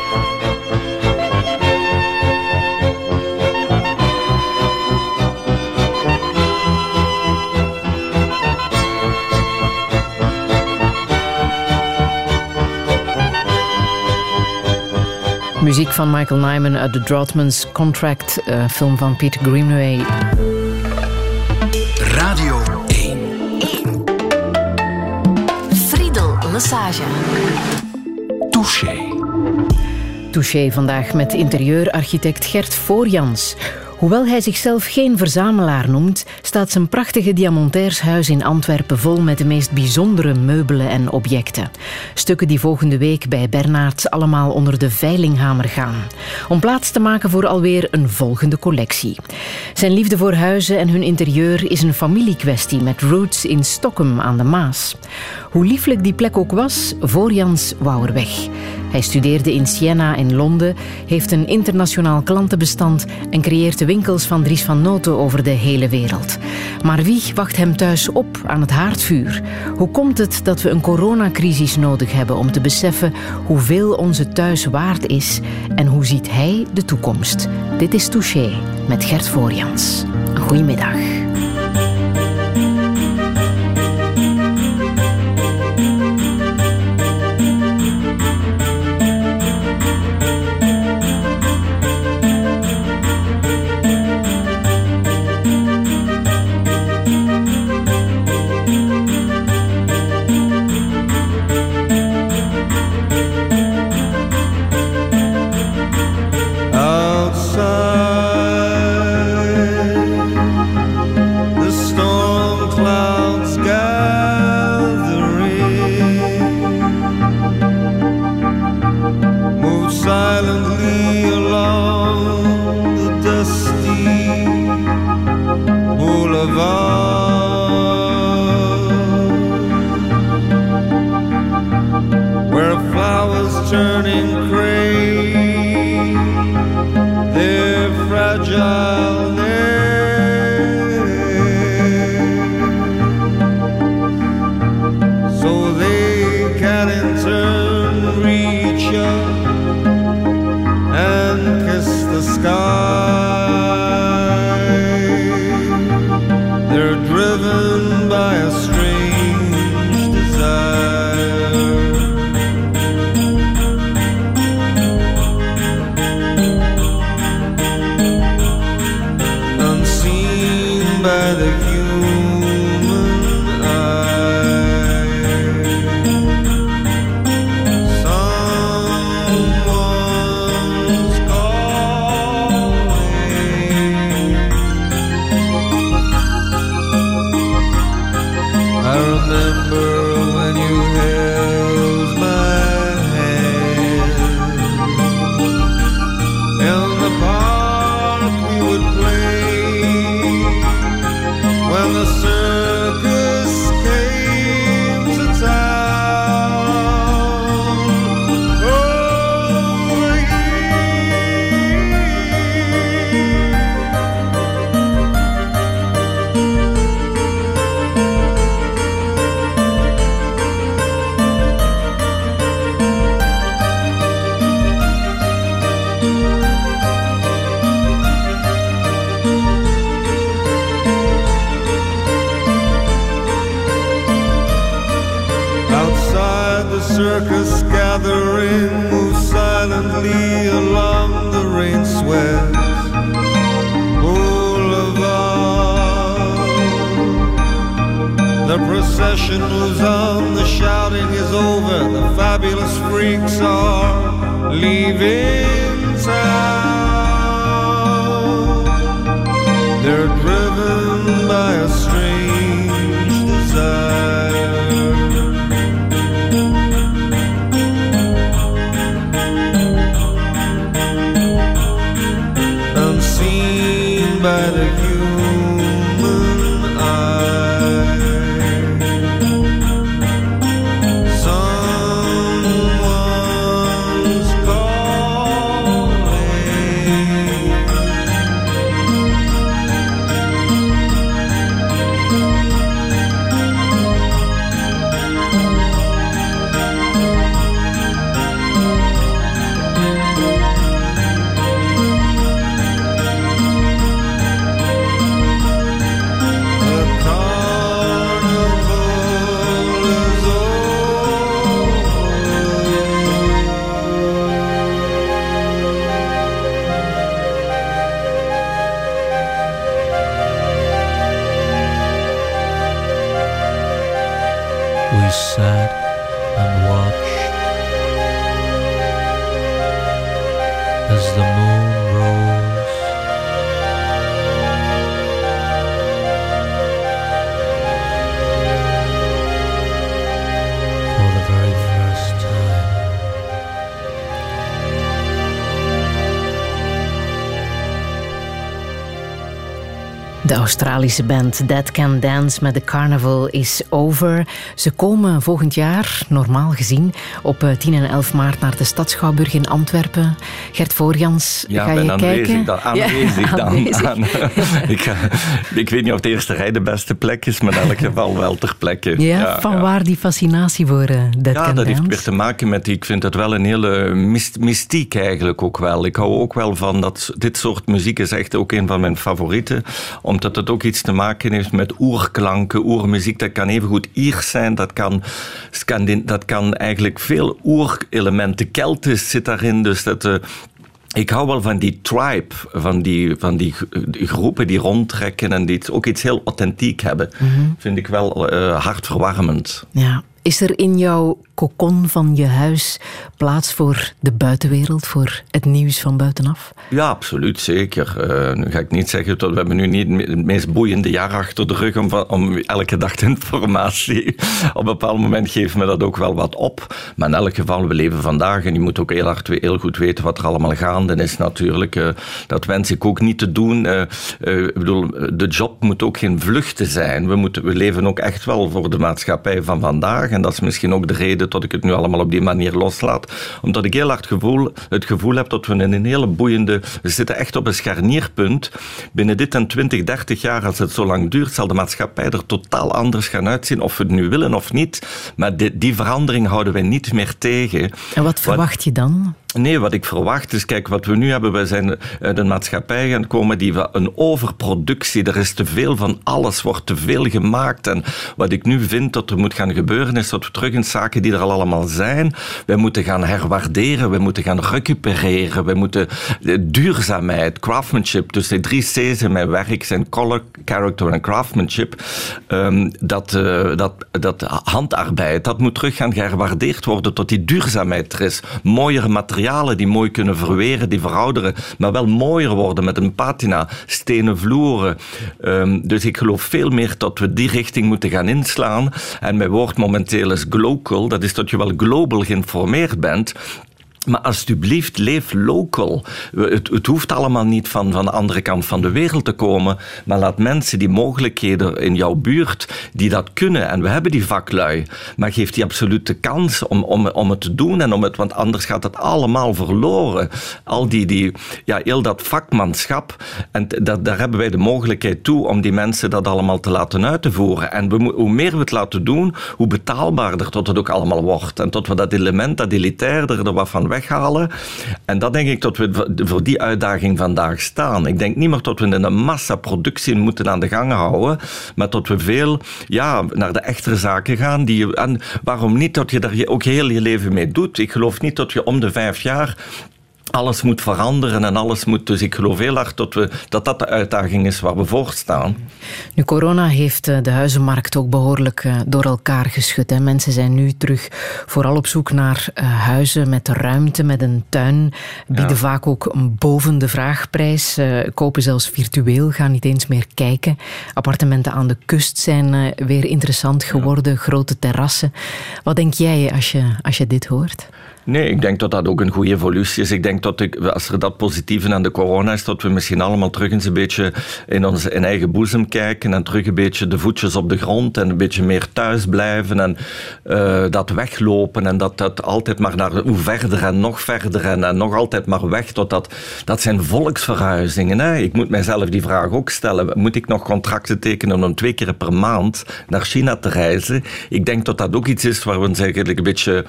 Speaker 3: Muziek van Michael Nyman uit The Droughtman's Contract, eh, film van Peter Greenaway.
Speaker 2: Radio 1.
Speaker 1: Friedel Lassage.
Speaker 2: Touché.
Speaker 3: Touché vandaag met interieurarchitect Gert Voorjans. Hoewel hij zichzelf geen verzamelaar noemt, staat zijn prachtige diamantairshuis in Antwerpen vol met de meest bijzondere meubelen en objecten. Stukken die volgende week bij Bernards allemaal onder de veilinghamer gaan. Om plaats te maken voor alweer een volgende collectie. Zijn liefde voor huizen en hun interieur is een familiekwestie met roots in Stockholm aan de Maas. Hoe lieflijk die plek ook was, Voorjans wou er weg. Hij studeerde in Siena en Londen, heeft een internationaal klantenbestand en creëert de winkels van Dries van Noten over de hele wereld. Maar wie wacht hem thuis op aan het haardvuur? Hoe komt het dat we een coronacrisis nodig hebben om te beseffen hoeveel onze thuis waard is en hoe ziet hij de toekomst? Dit is Touché met Gert Voorjans. Goedemiddag. De Australische band Dead Can Dance met The Carnival is over. Ze komen volgend jaar, normaal gezien, op eh, 10 en 11 maart naar de Stadschouwburg in Antwerpen. Gert Voorjans,
Speaker 4: Ja,
Speaker 3: ga
Speaker 4: ben
Speaker 3: je
Speaker 4: aanwezig
Speaker 3: kijken?
Speaker 4: dan. Aanwezig
Speaker 3: Ja,
Speaker 4: dan.
Speaker 3: aanwezig.
Speaker 4: Aan- ik, ik weet niet of de eerste rij de beste plek is, maar in elk geval wel ter plekke.
Speaker 3: Ja, van
Speaker 4: ja.
Speaker 3: waar die fascinatie voor eh Dead
Speaker 4: Ja,
Speaker 3: Can
Speaker 4: dat heeft
Speaker 3: Dance?
Speaker 4: weer te maken met, ik vind het wel een hele myst- mystiek eigenlijk ook wel. Ik hou ook wel van dat, dit soort muziek is echt ook een van mijn favorieten, omdat het ook iets te maken heeft met oerklanken, oermuziek. Dat kan evengoed Iers zijn, dat kan, Scandi- dat kan eigenlijk veel oerelementen. Keltisch zit daarin, dus dat... eh, ik hou wel van die tribe, van die, van die groepen die rondtrekken en die ook iets heel authentiek hebben. Vind ik wel eh, hartverwarmend.
Speaker 3: Ja. Is er in jouw kokon van je huis plaats voor de buitenwereld, voor het nieuws van buitenaf?
Speaker 4: Ja, absoluut, zeker. Eh, nu ga ik niet zeggen dat we hebben nu niet het meest boeiende jaar achter de rug om, om elke dag informatie. Op een bepaald moment geeft me dat ook wel wat op. Maar in elk geval, we leven vandaag en je moet ook heel, hard, heel goed weten wat er allemaal gaande is natuurlijk. Eh, dat wens ik ook niet te doen. Eh, ik bedoel, de job moet ook geen vluchten zijn. We, moeten, we leven ook echt wel voor de maatschappij van vandaag. En dat is misschien ook de reden dat ik het nu allemaal op die manier loslaat. Omdat ik heel hard gevoel, het gevoel heb dat we in een hele boeiende... We zitten echt op een scharnierpunt. Binnen dit en 20, 30 jaar, als het zo lang duurt, zal de maatschappij er totaal anders gaan uitzien. Of we het nu willen of niet. Maar die, die verandering houden wij niet meer tegen.
Speaker 3: En wat verwacht je dan?
Speaker 4: Nee, wat ik verwacht is, kijk, wat we nu hebben, wij zijn uit een maatschappij gaan komen die we een overproductie, er is te veel van alles, wordt te veel gemaakt. En wat ik nu vind dat er moet gaan gebeuren, is dat we terug in zaken die er al allemaal zijn. Wij moeten gaan herwaarderen, we moeten gaan recupereren, we moeten de duurzaamheid, craftsmanship, dus de drie C's in mijn werk zijn color, character en craftsmanship. Ehm, dat, uh, dat, dat handarbeid, dat moet terug gaan geherwaardeerd worden tot die duurzaamheid er is. Mooiere materialen die mooi kunnen verweren, die verouderen, maar wel mooier worden met een patina, stenen vloeren. Um, dus ik geloof veel meer dat we die richting moeten gaan inslaan. En mijn woord momenteel is global, dat is dat je wel global geïnformeerd bent. Maar alsjeblieft, leef local. Het, hoeft allemaal niet van, van de andere kant van de wereld te komen. Maar laat mensen die mogelijkheden in jouw buurt, die dat kunnen. En we hebben die vaklui. Maar geef die absoluut de kans om, om, om het te doen. En om het, want anders gaat het allemaal verloren. Al die, die ja, heel dat vakmanschap. En dat, daar hebben wij de mogelijkheid toe om die mensen dat allemaal te laten uit te voeren. En we, hoe meer we het laten doen, hoe betaalbaarder tot het ook allemaal wordt. En tot we dat element, dat elitairder er wat weghalen. En dat denk ik dat we voor die uitdaging vandaag staan. Ik denk niet meer dat we een massaproductie moeten aan de gang houden, maar dat we veel ja, naar de echtere zaken gaan. Die, en waarom niet dat je daar ook heel je leven mee doet? Ik geloof niet dat je om de vijf jaar alles moet veranderen en alles moet. Dus ik geloof heel hard dat, we, dat dat de uitdaging is waar we voor staan.
Speaker 3: Nu, corona heeft eh, de huizenmarkt ook behoorlijk eh, door elkaar geschud. Hè. Mensen zijn nu terug vooral op zoek naar eh, huizen met ruimte, met een tuin. Bieden vaak ook boven de vraagprijs. Kopen zelfs virtueel, gaan niet eens meer kijken. Appartementen aan de kust zijn weer interessant geworden. Grote terrassen. Wat denk jij als je, als je dit hoort?
Speaker 4: Nee, ik denk dat dat ook een goede evolutie is. Ik denk dat ik, als er dat positieve aan de corona is, dat we misschien allemaal terug eens een beetje in onze in eigen boezem kijken en terug een beetje de voetjes op de grond en een beetje meer thuis blijven en uh, dat weglopen en dat dat altijd maar naar hoe verder en nog verder en, en nog altijd maar weg tot dat, dat zijn volksverhuizingen. Hè? Ik moet mijzelf die vraag ook stellen. Moet ik nog contracten tekenen om twee keer per maand naar China te reizen? Ik denk dat dat ook iets is waar we ons eigenlijk een beetje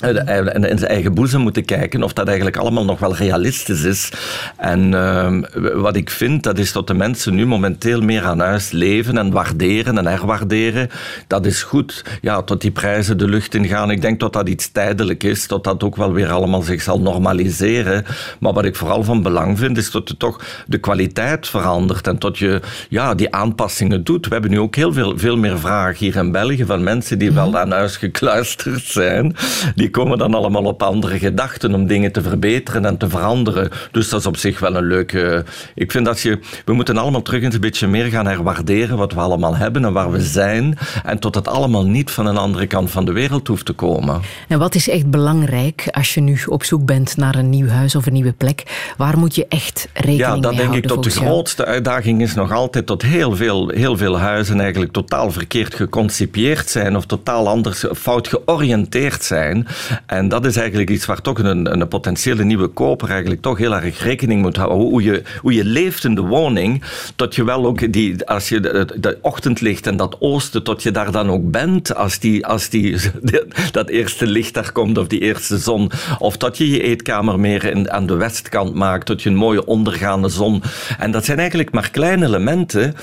Speaker 4: en in zijn eigen boezem moeten kijken of dat eigenlijk allemaal nog wel realistisch is. En uh, wat ik vind, dat is dat de mensen nu momenteel meer aan huis leven en waarderen en herwaarderen. Dat is goed. Ja, tot die prijzen de lucht in gaan. Ik denk dat dat iets tijdelijk is, dat dat ook wel weer allemaal zich zal normaliseren. Maar wat ik vooral van belang vind, is dat je toch de kwaliteit verandert en dat je ja, die aanpassingen doet. We hebben nu ook heel veel, veel meer vragen hier in België van mensen die wel mhm. aan huis gekluisterd zijn. Die komen dan allemaal op andere gedachten om dingen te verbeteren en te veranderen. Dus dat is op zich wel een leuke. Ik vind dat je. We moeten allemaal terug eens een beetje meer gaan herwaarderen wat we allemaal hebben en waar we zijn. En tot het allemaal niet van een andere kant van de wereld hoeft te komen.
Speaker 3: En wat is echt belangrijk als je nu op zoek bent naar een nieuw huis of een nieuwe plek? Waar moet je echt rekening mee houden?
Speaker 4: Ja, dat denk ik dat de grootste uitdaging is nog altijd dat heel veel, heel veel huizen eigenlijk totaal verkeerd geconcipieerd zijn of totaal anders fout georiënteerd zijn. En dat is eigenlijk iets waar toch een, een potentiële nieuwe koper eigenlijk toch heel erg rekening moet houden. Hoe je, hoe je leeft in de woning, dat je wel ook die, als je de, ochtendlicht en dat oosten, tot je daar dan ook bent als, die, als die, dat eerste licht daar komt of die eerste zon. Of dat je je eetkamer meer in, aan de westkant maakt, tot je een mooie ondergaande zon. En dat zijn eigenlijk maar kleine elementen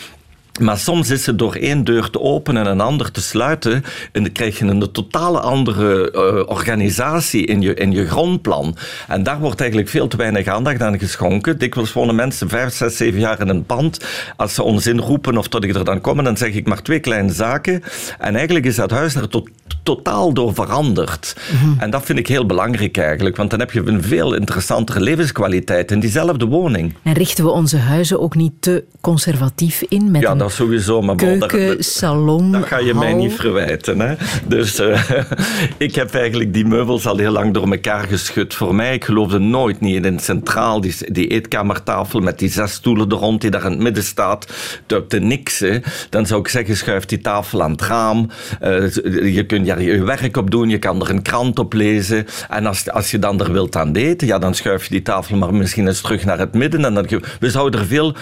Speaker 4: maar soms is het door één deur te openen en een ander te sluiten. En dan krijg je een totale andere uh, organisatie in je, in je grondplan. En daar wordt eigenlijk veel te weinig aandacht aan geschonken. Dikwijls wonen mensen vijf, zes, zeven jaar in een pand. Als ze ons inroepen of tot ik er dan kom, dan zeg ik maar twee kleine zaken. En eigenlijk is dat huis er tot, totaal door veranderd. Mhm. En dat vind ik heel belangrijk eigenlijk. Want dan heb je een veel interessantere levenskwaliteit in diezelfde woning.
Speaker 3: En richten we onze huizen ook niet te conservatief in? Met
Speaker 4: ja, dat sowieso. Maar
Speaker 3: Keuken, dat, salon,
Speaker 4: Dat ga je mij niet verwijten. Hè? Dus uh, ik heb eigenlijk die meubels al heel lang door elkaar geschud. Voor mij, ik geloofde nooit niet in centraal, die, die eetkamertafel met die zes stoelen er rond die daar in het midden staat, te, te niksen. Dan zou ik zeggen, schuif die tafel aan het raam. Uh, je kunt er je werk op doen, je kan er een krant op lezen. En als, als je dan er wilt aan eten, ja, dan schuif je die tafel maar misschien eens terug naar het midden. En dan, we zouden er veel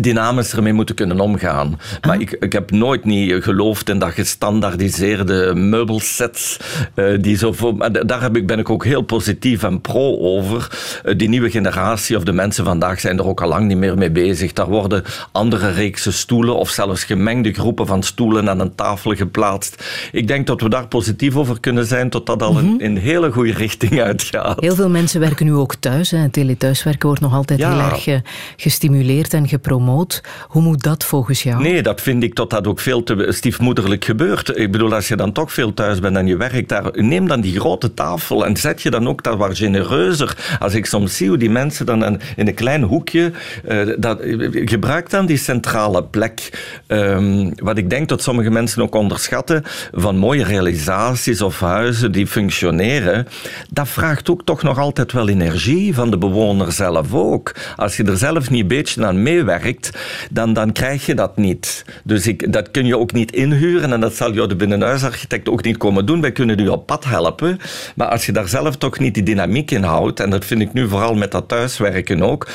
Speaker 4: dynamisch ermee moeten kunnen omgaan. Maar ik, ik heb nooit niet geloofd in dat gestandaardiseerde meubelsets. Uh, die zo voor, daar heb ik, ben ik ook heel positief en pro over. Uh, die nieuwe generatie of de mensen vandaag zijn er ook al lang niet meer mee bezig. Daar worden andere reeksen stoelen of zelfs gemengde groepen van stoelen aan een tafel geplaatst. Ik denk dat we daar positief over kunnen zijn tot dat al mm -hmm. in een hele goede richting uitgaat.
Speaker 3: Heel veel mensen werken nu ook thuis. Hè. Telethuiswerken wordt nog altijd ja. heel erg uh, gestimuleerd en gepromoot. Hoe moet dat volgens jou?
Speaker 4: Nee, dat vind ik tot dat ook veel te stiefmoederlijk gebeurt. Ik bedoel, als je dan toch veel thuis bent en je werkt daar, neem dan die grote tafel en zet je dan ook daar wat genereuzer. Als ik soms zie hoe die mensen dan in een klein hoekje, uh, dat, gebruik dan die centrale plek. Um, wat ik denk dat sommige mensen ook onderschatten, van mooie realisaties of huizen die functioneren, dat vraagt ook toch nog altijd wel energie van de bewoner zelf ook. Als je er zelf niet een beetje aan meewerkt, dan, dan krijg je dat niet. Dus ik, dat kun je ook niet inhuren en dat zal jou de binnenhuisarchitect ook niet komen doen. Wij kunnen u op pad helpen, maar als je daar zelf toch niet die dynamiek in houdt, en dat vind ik nu vooral met dat thuiswerken ook,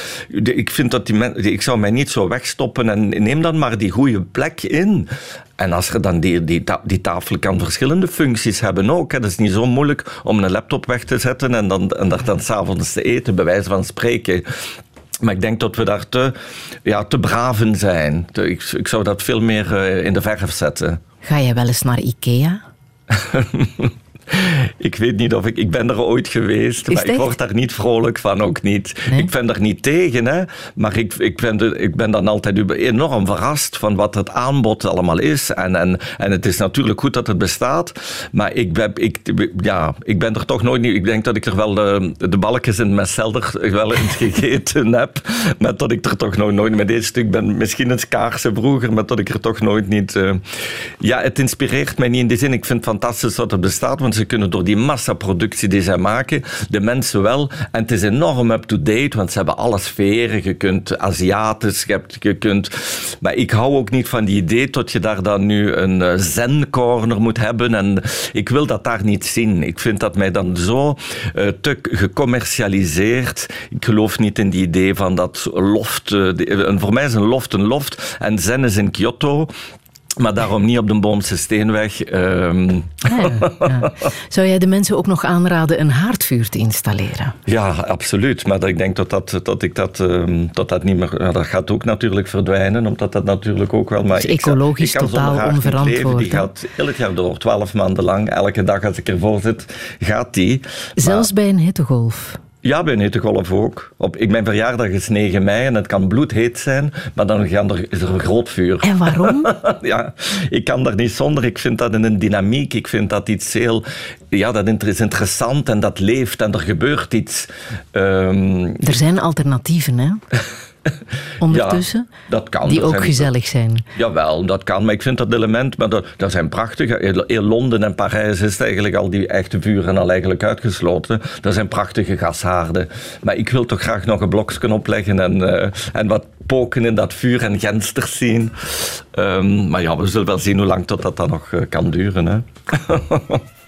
Speaker 4: ik, vind dat die ik zou mij niet zo wegstoppen en neem dan maar die goede plek in. En als je dan die, die, die tafel kan verschillende functies hebben ook. Dat is niet zo moeilijk om een laptop weg te zetten en dan, en daar dan s'avonds te eten, bij wijze van spreken. Maar ik denk dat we daar te, ja, te braven zijn. Ik, ik zou dat veel meer uh, in de verf zetten.
Speaker 3: Ga je wel eens naar Ikea?
Speaker 4: Ik weet niet of ik... Ik ben er ooit geweest, maar ik word daar niet vrolijk van, ook niet.
Speaker 3: Nee?
Speaker 4: Ik ben er niet tegen, hè. Maar ik, ik, ben, de, ik ben dan altijd enorm verrast van wat het aanbod allemaal is. En, en, en het is natuurlijk goed dat het bestaat. Maar ik ben, ik, ja, ik ben er toch nooit niet... Ik denk dat ik er wel de, de balkjes in het messelder wel eens gegeten heb. Maar dat ik er toch nog nooit... Met dit stuk ben misschien een kaarse vroeger, maar dat ik er toch nooit niet... Uh, ja, het inspireert mij niet in die zin. Ik vind het fantastisch dat het bestaat, want ze kunnen door die massaproductie die zij maken, de mensen wel. En het is enorm up-to-date, want ze hebben alle sferen. Je kunt Aziatisch, je, hebt, je kunt... Maar ik hou ook niet van die idee dat je daar dan nu een uh, zen-corner moet hebben. En ik wil dat daar niet zien. Ik vind dat mij dan zo uh, te gecommercialiseerd. Ik geloof niet in die idee van dat loft. Uh, voor mij is een loft een loft. En zen is in Kyoto. Maar daarom niet op de Boomse Steenweg. Um...
Speaker 3: Ja, ja. Zou jij de mensen ook nog aanraden een haardvuur te installeren?
Speaker 4: Ja, absoluut. Maar ik denk dat dat, dat, ik dat, um, dat, dat niet meer... Dat gaat ook natuurlijk verdwijnen, omdat dat natuurlijk ook wel... Maar
Speaker 3: dus ecologisch
Speaker 4: ik, ik
Speaker 3: totaal onverantwoord.
Speaker 4: Die gaat elk jaar door, twaalf maanden lang. Elke dag als ik ervoor zit, gaat die.
Speaker 3: Zelfs maar... bij een hittegolf?
Speaker 4: Ja, bij een hittegolf ook. Op, ik, mijn verjaardag is 9 mei en het kan bloedheet zijn, maar dan gaan er, is er een groot vuur.
Speaker 3: En waarom?
Speaker 4: ja, ik kan daar niet zonder. Ik vind dat in een dynamiek. Ik vind dat iets heel... Ja, dat is interessant en dat leeft en er gebeurt iets. Um...
Speaker 3: Er zijn alternatieven, hè? ondertussen?
Speaker 4: Ja, dat kan.
Speaker 3: Die
Speaker 4: dat
Speaker 3: ook
Speaker 4: zijn,
Speaker 3: gezellig zijn.
Speaker 4: Jawel, dat kan. Maar ik vind dat element... Maar dat, dat zijn prachtige... In Londen en Parijs is eigenlijk al die echte vuren al eigenlijk uitgesloten. Dat zijn prachtige gashaarden. Maar ik wil toch graag nog een blokje opleggen en, uh, en wat poken in dat vuur en gensters zien. Um, maar ja, we zullen wel zien hoe lang tot dat dan nog uh, kan duren. Hè?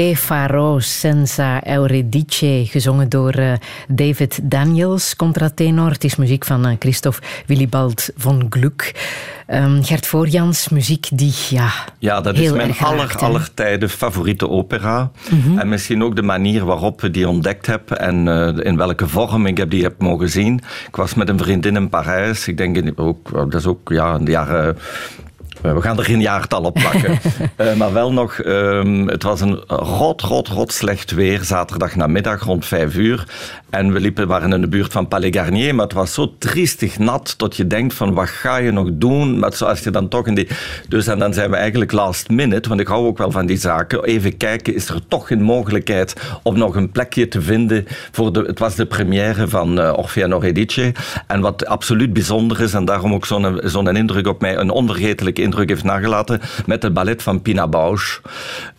Speaker 3: Che farò senza Euridice, gezongen door uh, David Daniels, contratenor. Het is muziek van uh, Christophe Willibald von Gluck. Um, Gert Voorjans, muziek die ja,
Speaker 4: Ja, dat is mijn aller, aller tijden favoriete opera. Mm -hmm. En misschien ook de manier waarop ik die ontdekt heb en uh, in welke vorm ik heb die heb mogen zien. Ik was met een vriendin in Parijs. Ik denk in, ook, dat is ook ja, in de jaren we gaan er geen jaartal op plakken. uh, maar wel nog, um, het was een rot, rot, rot slecht weer. Zaterdag namiddag rond vijf uur. En we liepen, waren in de buurt van Palais Garnier. Maar het was zo triestig nat. Dat je denkt van, wat ga je nog doen? Maar zoals je dan toch in die... Dus en dan zijn we eigenlijk last minute. Want ik hou ook wel van die zaken. Even kijken, is er toch een mogelijkheid om nog een plekje te vinden. Voor de, het was de première van uh, Orfeo Noredice. En wat absoluut bijzonder is. En daarom ook zo'n zo'n indruk op mij. Een onvergetelijke indruk heeft nagelaten met het ballet van Pina Bausch.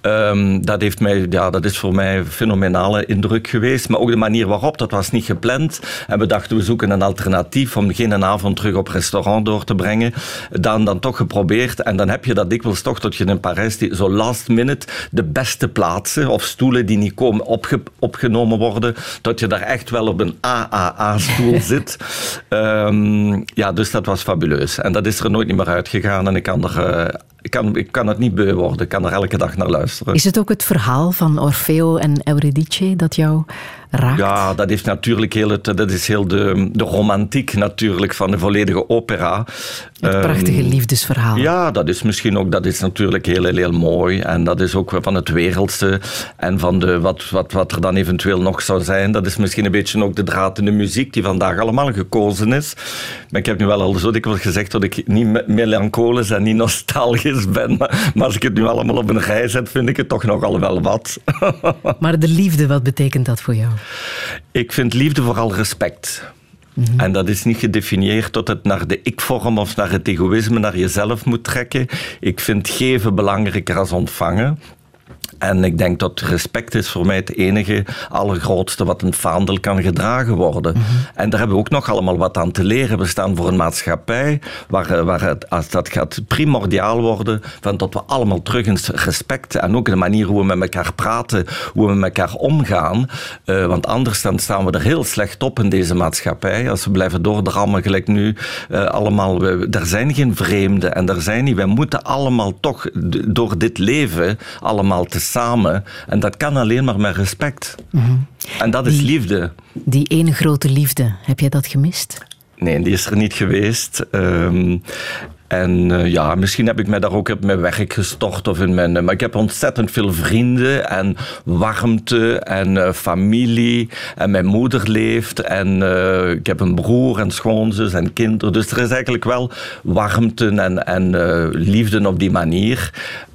Speaker 4: Um, dat, heeft mij, ja, dat is voor mij een fenomenale indruk geweest. Maar ook de manier waarop, dat was niet gepland. En we dachten, we zoeken een alternatief om geen avond terug op restaurant door te brengen. Dan, dan toch geprobeerd. En dan heb je dat dikwijls toch dat je in Parijs die, zo last minute de beste plaatsen of stoelen die niet komen opge, opgenomen worden, dat je daar echt wel op een AAA-stoel zit. Um, ja, dus dat was fabuleus. En dat is er nooit meer uitgegaan. En ik kan er ik kan, ik kan het niet beu worden. Ik kan er elke dag naar luisteren.
Speaker 3: Is het ook het verhaal van Orfeo en Euridice dat jou raakt?
Speaker 4: Ja, dat is natuurlijk heel, het, dat is heel de, de romantiek natuurlijk van de volledige opera.
Speaker 3: Het prachtige um, liefdesverhaal.
Speaker 4: Ja, dat is misschien ook, dat is natuurlijk heel, heel, heel mooi. En dat is ook van het wereldse. En van de, wat, wat, wat er dan eventueel nog zou zijn. Dat is misschien een beetje ook de draad in de muziek die vandaag allemaal gekozen is. Maar ik heb nu wel al zo dikwijls gezegd dat ik niet melancholisch en niet nostalgisch ben. Maar, maar als ik het nu allemaal op een rij zet, vind ik het toch nogal wel wat.
Speaker 3: maar de liefde, wat betekent dat voor jou?
Speaker 4: Ik vind liefde vooral respect. -hmm. En dat is niet gedefinieerd tot het naar de ik-vorm of naar het egoïsme, naar jezelf moet trekken. Ik vind geven belangrijker als ontvangen. En ik denk dat respect is voor mij het enige allergrootste wat een vaandel kan gedragen worden. Mm -hmm. En daar hebben we ook nog allemaal wat aan te leren. We staan voor een maatschappij waar, waar het, als dat gaat primordiaal worden, van dat we allemaal terug in respect en ook de manier hoe we met elkaar praten, hoe we met elkaar omgaan. Uh, want anders dan staan we er heel slecht op in deze maatschappij. Als we blijven doordrammen gelijk nu, uh, allemaal, we, er zijn geen vreemden en er zijn niet. Wij moeten allemaal toch door dit leven allemaal te samen. En dat kan alleen maar met respect. Mm -hmm. En dat is liefde.
Speaker 3: Die ene grote liefde, heb jij dat gemist?
Speaker 4: Nee, die is er niet geweest. Um, En eh, ja, misschien heb ik mij daar ook op mijn werk gestort of in mijn... Maar ik heb ontzettend veel vrienden en warmte en eh, familie. En mijn moeder leeft en eh, ik heb een broer en schoonzus en kinderen. Dus er is eigenlijk wel warmte en, en liefde op die manier.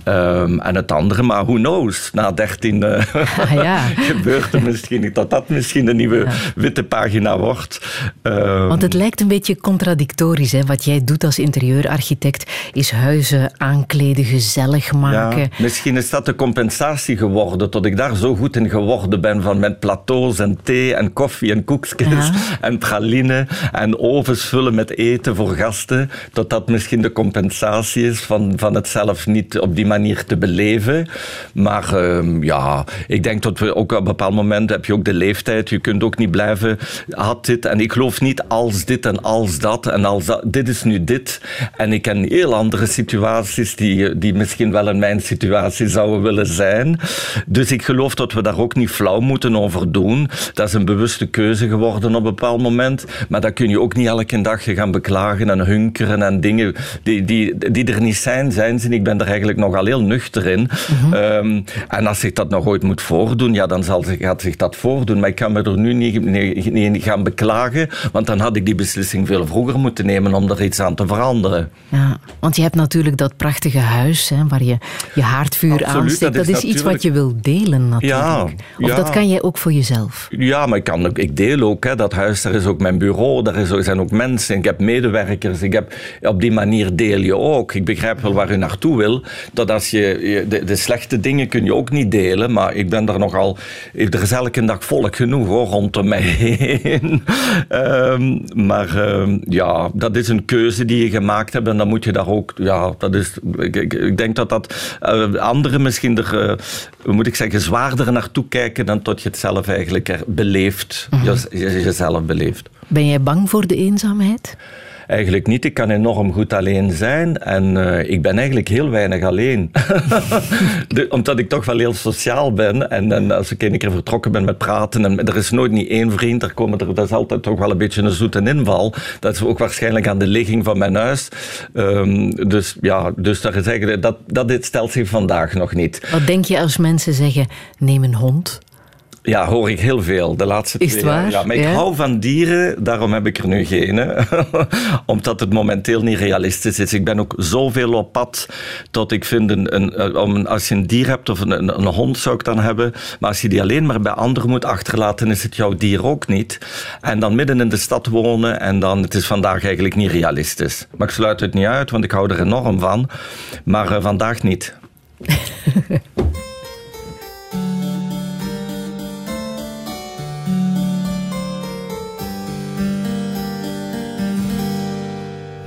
Speaker 4: Ehm, en het andere, maar who knows? Na 13 eh,
Speaker 3: Ah, ja.
Speaker 4: gebeurt er misschien niet dat dat misschien een nieuwe witte pagina wordt. Ehm,
Speaker 3: Want het lijkt een beetje contradictorisch. Hè? Wat jij doet als interieurarchitect is huizen aankleden, gezellig maken.
Speaker 4: Ja, misschien is dat de compensatie geworden, tot ik daar zo goed in geworden ben van met plateaus en thee en koffie en koekjes en praline en ovens vullen met eten voor gasten, tot dat misschien de compensatie is van, van het zelf niet op die manier te beleven. Maar ehm, ja, ik denk dat we ook op een bepaald moment heb je ook de leeftijd, je kunt ook niet blijven, had dit en ik geloof niet als dit en als dat en als dit is nu dit en ik ken heel andere situaties die, die misschien wel in mijn situatie zouden willen zijn. Dus ik geloof dat we daar ook niet flauw moeten over doen. Dat is een bewuste keuze geworden op een bepaald moment. Maar dat kun je ook niet elke dag gaan beklagen en hunkeren en dingen die, die, die er niet zijn, zijn ze. Ik ben er eigenlijk nogal heel nuchter in. Ehm, en als zich dat nog ooit moet voordoen, ja, dan zal zich, gaat zich dat voordoen. Maar ik kan me er nu niet, niet, niet gaan beklagen, want dan had ik die beslissing veel vroeger moeten nemen om er iets aan te veranderen.
Speaker 3: Ja, want je hebt natuurlijk dat prachtige huis hè, waar je je haardvuur
Speaker 4: Absoluut,
Speaker 3: aansteekt.
Speaker 4: dat
Speaker 3: Dat
Speaker 4: is
Speaker 3: iets wat je wil delen natuurlijk.
Speaker 4: Ja,
Speaker 3: of
Speaker 4: ja.
Speaker 3: dat kan jij ook voor jezelf.
Speaker 4: Ja, maar ik, kan, ook- ik deel ook. Hè, dat huis, daar is ook mijn bureau, daar is, er zijn ook mensen. Ik heb medewerkers. Ik heb, op die manier deel je ook. Ik begrijp wel waar u naartoe wil. Dat als je, de, de slechte dingen kun je ook niet delen. Maar ik ben daar nogal... Er is elke dag volk genoeg hoor, rondom mij heen. Ehm, maar ehm, ja, dat is een keuze die je gemaakt hebt. En dan moet je daar ook... Ja, dat is, ik, ik, ik denk dat dat eh, anderen misschien er... eh, moet ik zeggen, zwaarder naartoe kijken dan tot je het zelf eigenlijk er beleeft, je, je- jezelf beleeft.
Speaker 3: Ben jij bang voor de eenzaamheid?
Speaker 4: Eigenlijk niet. Ik kan enorm goed alleen zijn en eh, ik ben eigenlijk heel weinig alleen. De- omdat ik toch wel heel sociaal ben en, en als ik een keer vertrokken ben met praten en er is nooit niet één vriend, er komen er, dat is altijd toch wel een beetje een zoete inval. Dat is ook waarschijnlijk aan de ligging van mijn huis. Ehm, dus ja, dus dat, is dat, dat dit stelt zich vandaag nog niet.
Speaker 3: Wat denk je als mensen zeggen, neem een hond?
Speaker 4: Ja, hoor ik heel veel. De laatste
Speaker 3: Is het
Speaker 4: twee
Speaker 3: waar?
Speaker 4: Ja, maar ik
Speaker 3: Ja?
Speaker 4: hou van dieren, daarom heb ik er nu geen. hè. Omdat het momenteel niet realistisch is. Ik ben ook zoveel op pad tot ik vind, een, een, eh, een- als je een dier hebt of een, een, een hond zou ik dan hebben, maar als je die alleen maar bij anderen moet achterlaten, is het jouw dier ook niet. En dan midden in de stad wonen en dan, het is vandaag eigenlijk niet realistisch. Maar ik sluit het niet uit, want ik hou er enorm van. Maar eh, vandaag niet.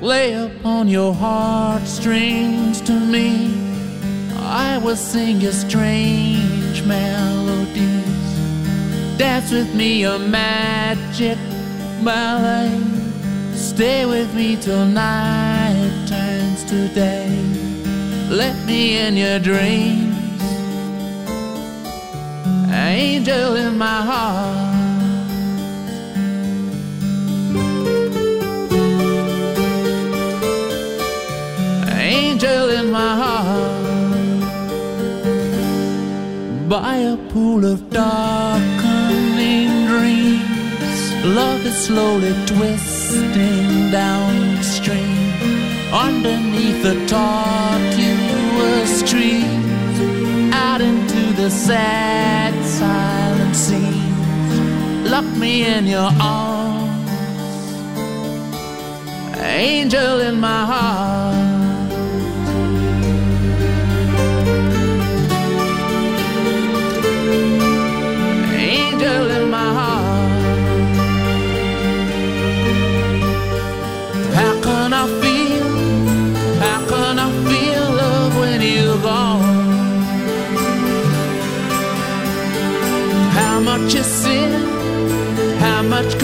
Speaker 7: Lay upon your heart, heartstrings to me. I will sing you strange melodies. Dance with me a magic ballet. Stay with me till night turns to day. Let me in your dreams. Angel in my heart. Angel in my heart by a pool of darkening dreams. Love is slowly twisting downstream underneath the tortuous trees, out into the sad, silent scenes. Lock me in your arms, angel in my heart. Much is sin? How much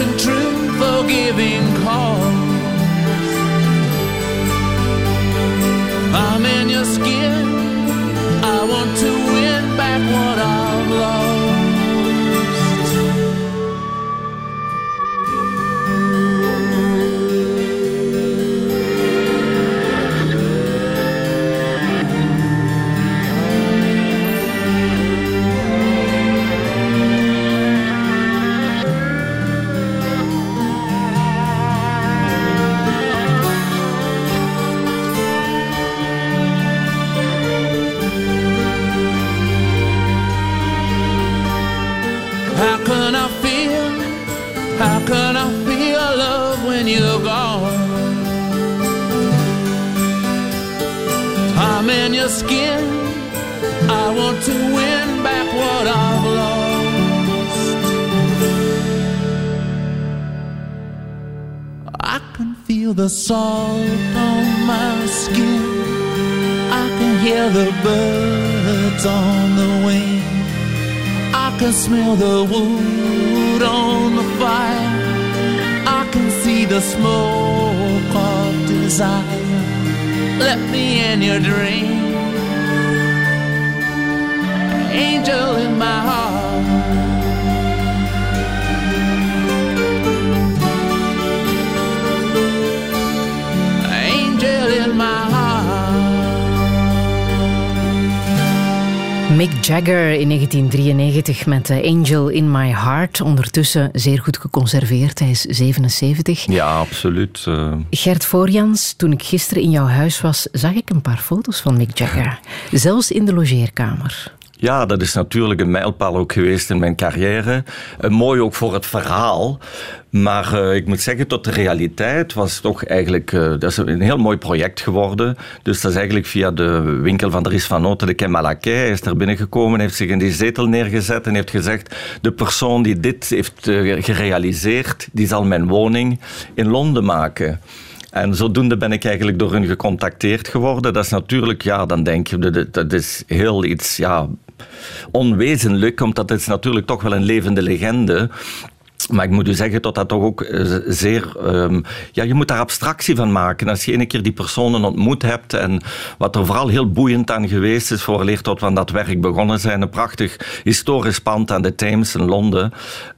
Speaker 7: your skin. I want to win back what I've lost. I can feel the salt on my skin. I can hear the birds on the wing. I can smell the wood on the fire. I can see the smoke of desire. Let me in your dream. Angel in my heart.
Speaker 3: Mick Jagger in 1993 met eh, Angel in My Heart. Ondertussen zeer goed geconserveerd. Hij is 77.
Speaker 4: Ja, absoluut. eh.
Speaker 3: Gert Voorjans, toen ik gisteren in jouw huis was, zag ik een paar foto's van Mick Jagger. Zelfs in de logeerkamer.
Speaker 4: Ja, dat is natuurlijk een mijlpaal ook geweest in mijn carrière. Eh, mooi ook voor het verhaal. Maar eh, ik moet zeggen, tot de realiteit was toch eigenlijk... eh, dat is een heel mooi project geworden. Dus dat is eigenlijk via de winkel van Dries van Noten, de Kemalakei. Hij is er binnengekomen, heeft zich in die zetel neergezet en heeft gezegd... De persoon die dit heeft gerealiseerd, die zal mijn woning in Londen maken. En zodoende ben ik eigenlijk door hun gecontacteerd geworden. Dat is natuurlijk, ja, dan denk je, dat is heel iets, ja, onwezenlijk, omdat het is natuurlijk toch wel een levende legende. Maar ik moet u zeggen dat dat toch ook eh, zeer... ehm, ja, je moet daar abstractie van maken. Als je een keer die personen ontmoet hebt en wat er vooral heel boeiend aan geweest is, vooraleer tot we aan dat werk begonnen zijn, een prachtig historisch pand aan de Thames in Londen,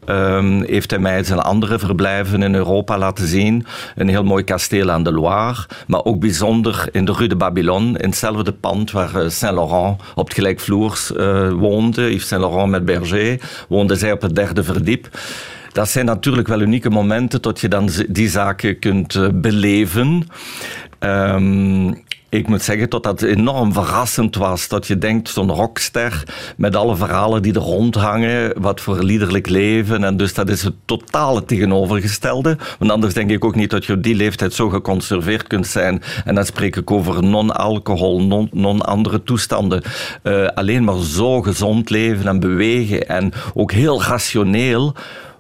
Speaker 4: ehm, heeft hij mij zijn andere verblijven in Europa laten zien. Een heel mooi kasteel aan de Loire, maar ook bijzonder in de Rue de Babylone, in hetzelfde pand waar eh, Saint-Laurent op het gelijkvloers eh, woonde. Yves Saint-Laurent met Berger, woonde zij op het derde verdiep. Dat zijn natuurlijk wel unieke momenten tot je dan die zaken kunt eh, beleven. Ehm, ik moet zeggen dat dat enorm verrassend was. Dat je denkt, zo'n rockster met alle verhalen die er rondhangen, wat voor liederlijk leven. En dus dat is het totale tegenovergestelde. Want anders denk ik ook niet dat je op die leeftijd zo geconserveerd kunt zijn. En dan spreek ik over non-alcohol, non- non-andere toestanden. Eh, alleen maar zo gezond leven en bewegen. En ook heel rationeel.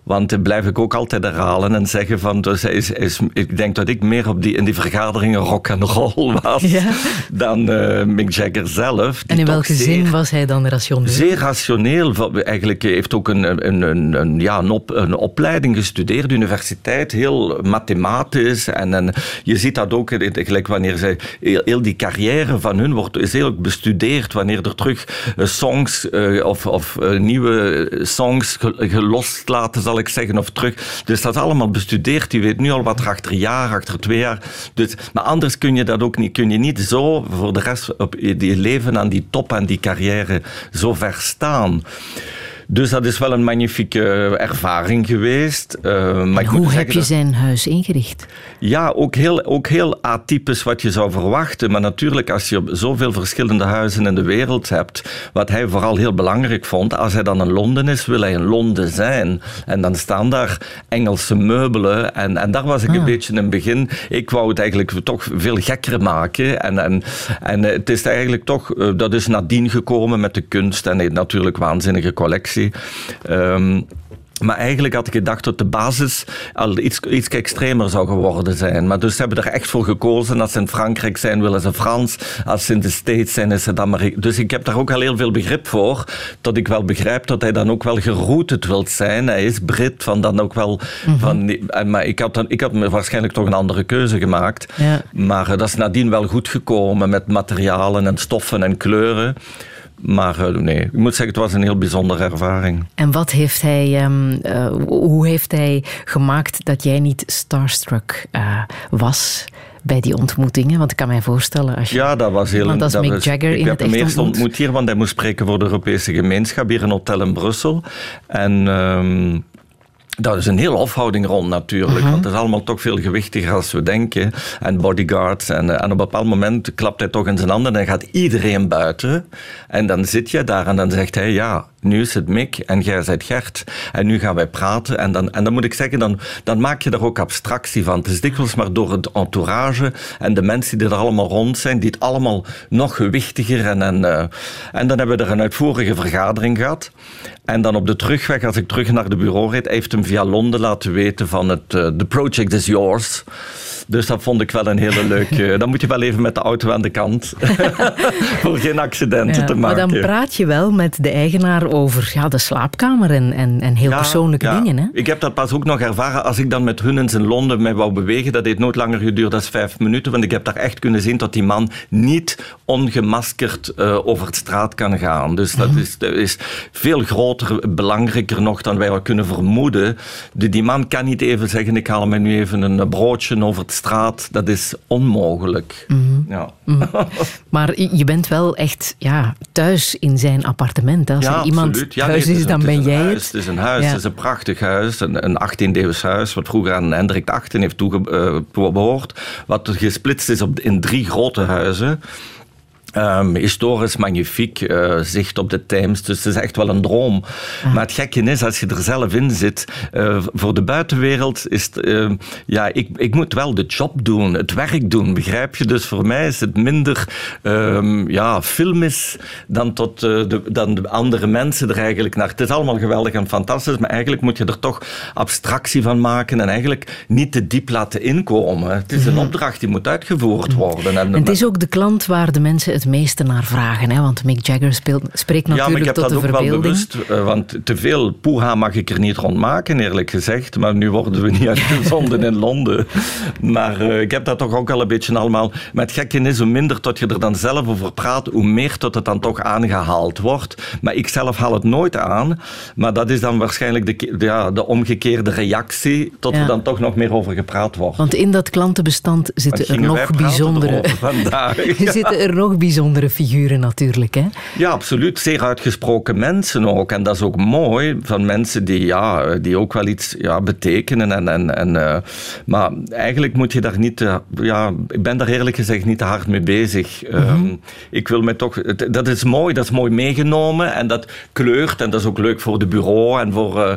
Speaker 4: Want dat blijf ik ook altijd herhalen en zeggen van, dus is, is, ik denk dat ik meer op die, in die vergaderingen rock and roll was
Speaker 3: Ja.
Speaker 4: dan eh, Mick Jagger zelf.
Speaker 3: En in welke
Speaker 4: zeer-
Speaker 3: zin was hij dan rationeel?
Speaker 4: Zeer rationeel. Eigenlijk heeft ook een, een, een, een, ja, een, op, een opleiding gestudeerd, universiteit, heel mathematisch. En, en je ziet dat ook, gelijk wanneer zij, heel, heel die carrière van hun wordt, is heel bestudeerd, wanneer er terug eh, songs eh, of, of nieuwe songs ge- gelost laten, zal ik zeggen, of terug. Dus dat is allemaal bestudeerd. Je weet nu al wat er achter een jaar, achter twee jaar. Dus, maar anders kun je dat ook niet. Kun je niet zo voor de rest op je leven aan die top en die carrière zo ver staan. Dus dat is wel een magnifieke ervaring geweest. Eh, maar
Speaker 3: Hoe heb je
Speaker 4: dat-
Speaker 3: zijn huis ingericht?
Speaker 4: ja, ook heel, ook heel atypisch wat je zou verwachten. Maar natuurlijk, als je zoveel verschillende huizen in de wereld hebt, wat hij vooral heel belangrijk vond, als hij dan in Londen is, wil hij in Londen zijn. En dan staan daar Engelse meubelen. En, en daar was ik een beetje in het begin. Ik wou het eigenlijk toch veel gekker maken. En, en, en eh, het is eigenlijk toch, eh, dat is nadien gekomen met de kunst en natuurlijk waanzinnige collectie. Ehm, maar eigenlijk had ik gedacht dat de basis al iets, iets extremer zou geworden zijn. Maar dus ze hebben er echt voor gekozen. Als ze in Frankrijk zijn, willen ze Frans. Als ze in de States zijn, is het Amerika. Dus ik heb daar ook al heel veel begrip voor. Dat ik wel begrijp dat hij dan ook wel gerouted wil zijn. Hij is Brit, van dan ook wel... van, en- maar ik had, dan, ik had me waarschijnlijk toch een andere keuze gemaakt.
Speaker 3: Ja.
Speaker 4: Maar eh, dat is nadien wel goed gekomen met materialen en stoffen en kleuren. Maar eh, nee, ik moet zeggen, het was een heel bijzondere ervaring.
Speaker 3: En wat heeft hij, ehm, eh, hoe heeft hij gemaakt dat jij niet starstruck eh, was bij die ontmoetingen? Want ik kan mij voorstellen als je...
Speaker 4: Ja, dat was heel...
Speaker 3: Want als
Speaker 4: dat
Speaker 3: Mick
Speaker 4: was-
Speaker 3: Jagger in het
Speaker 4: hem
Speaker 3: echt
Speaker 4: eerst
Speaker 3: ontmoet.
Speaker 4: ontmoet hier, want hij moest spreken voor de Europese gemeenschap hier in een hotel in Brussel. En... ehm, dat is een hele hofhouding rond natuurlijk,
Speaker 3: Mhm.
Speaker 4: want het is allemaal toch veel gewichtiger als we denken. En bodyguards. En, eh, en op een bepaald moment klapt hij toch in zijn handen en gaat iedereen buiten. En dan zit je daar en dan zegt hij, ja, nu is het Mick en jij bent Gert. En nu gaan wij praten. En dan, en dan moet ik zeggen, dan, dan maak je daar ook abstractie van. Het is dikwijls maar door het entourage en de mensen die er allemaal rond zijn, die allemaal nog gewichtiger en... En, uh, en dan hebben we er een uitvoerige vergadering gehad. En dan op de terugweg, als ik terug naar de bureau reed, heeft hem via Londen laten weten van het The project is yours. Dus dat vond ik wel een hele leuke... dan moet je wel even met de auto aan de kant. voor geen accidenten
Speaker 3: Ja,
Speaker 4: te
Speaker 3: maar
Speaker 4: maken.
Speaker 3: dan praat je wel met de eigenaar over ja, de slaapkamer en, en, en heel
Speaker 4: Ja,
Speaker 3: persoonlijke
Speaker 4: ja.
Speaker 3: dingen. Hè?
Speaker 4: Ik heb dat pas ook nog ervaren als ik dan met hun in Londen mij wou bewegen. Dat heeft nooit langer geduurd dan vijf minuten. Want ik heb daar echt kunnen zien dat die man niet ongemaskerd eh, over het straat kan gaan. Dus dat,
Speaker 3: Mhm.
Speaker 4: is, dat is veel groter, belangrijker nog dan wij wel kunnen vermoeden. De, die man kan niet even zeggen, ik haal mij nu even een broodje over de straat. Dat is onmogelijk.
Speaker 3: Mhm.
Speaker 4: Ja.
Speaker 3: Maar je bent wel echt ja, thuis in zijn appartement. Als er iemand
Speaker 4: absoluut. Ja,
Speaker 3: thuis
Speaker 4: nee,
Speaker 3: is, dan ben jij
Speaker 4: huis,
Speaker 3: het.
Speaker 4: Het is een huis,
Speaker 3: Ja.
Speaker 4: het is een prachtig huis. Een, een 18e-eeuws huis, wat vroeger aan Hendrik VIII heeft toebehoord. Wat gesplitst is op, in drie grote huizen. Ehm, historisch magnifiek, eh, zicht op de Thames, dus het is echt wel een droom. Maar het gekke is, als je er zelf in zit, eh, voor de buitenwereld is het, eh, ja, ik, ik moet wel de job doen, het werk doen, begrijp je? Dus voor mij is het minder ehm, ja, filmisch dan, tot, eh, de, dan de andere mensen er eigenlijk naar. Het is allemaal geweldig en fantastisch, maar eigenlijk moet je er toch abstractie van maken en eigenlijk niet te diep laten inkomen. Het is een opdracht die moet uitgevoerd worden. En,
Speaker 3: En het is ook de klant waar de mensen het meeste naar vragen. Hè? Want Mick Jagger speelt, spreekt
Speaker 4: Ja, maar ik
Speaker 3: natuurlijk
Speaker 4: heb
Speaker 3: tot
Speaker 4: dat
Speaker 3: de
Speaker 4: ook wel
Speaker 3: verbeelding.
Speaker 4: bewust, eh, want te veel poeha mag ik er niet rond maken, eerlijk gezegd. Maar nu worden we niet uitgezonden in Londen. Maar eh, ik heb dat toch ook wel een beetje allemaal... Maar het gekke is, hoe minder tot je er dan zelf over praat, hoe meer tot het dan toch aangehaald wordt. Maar ik zelf haal het nooit aan. Maar dat is dan waarschijnlijk de, ja, de omgekeerde reactie, tot
Speaker 3: Ja.
Speaker 4: er dan toch nog meer over gepraat wordt.
Speaker 3: Want in dat klantenbestand zitten er nog bijzondere...
Speaker 4: vandaag?
Speaker 3: Er zitten er nog bijzondere figuren natuurlijk. Hè?
Speaker 4: Ja, absoluut. Zeer uitgesproken mensen ook. En dat is ook mooi van mensen die, ja, die ook wel iets ja, betekenen. En, en, en, eh, maar eigenlijk moet je daar niet... te- ja, ik ben daar eerlijk gezegd niet te hard mee bezig. Ehm, ik wil me toch... Dat is mooi, dat is mooi meegenomen. En dat kleurt. En dat is ook leuk voor de bureau. En voor, eh,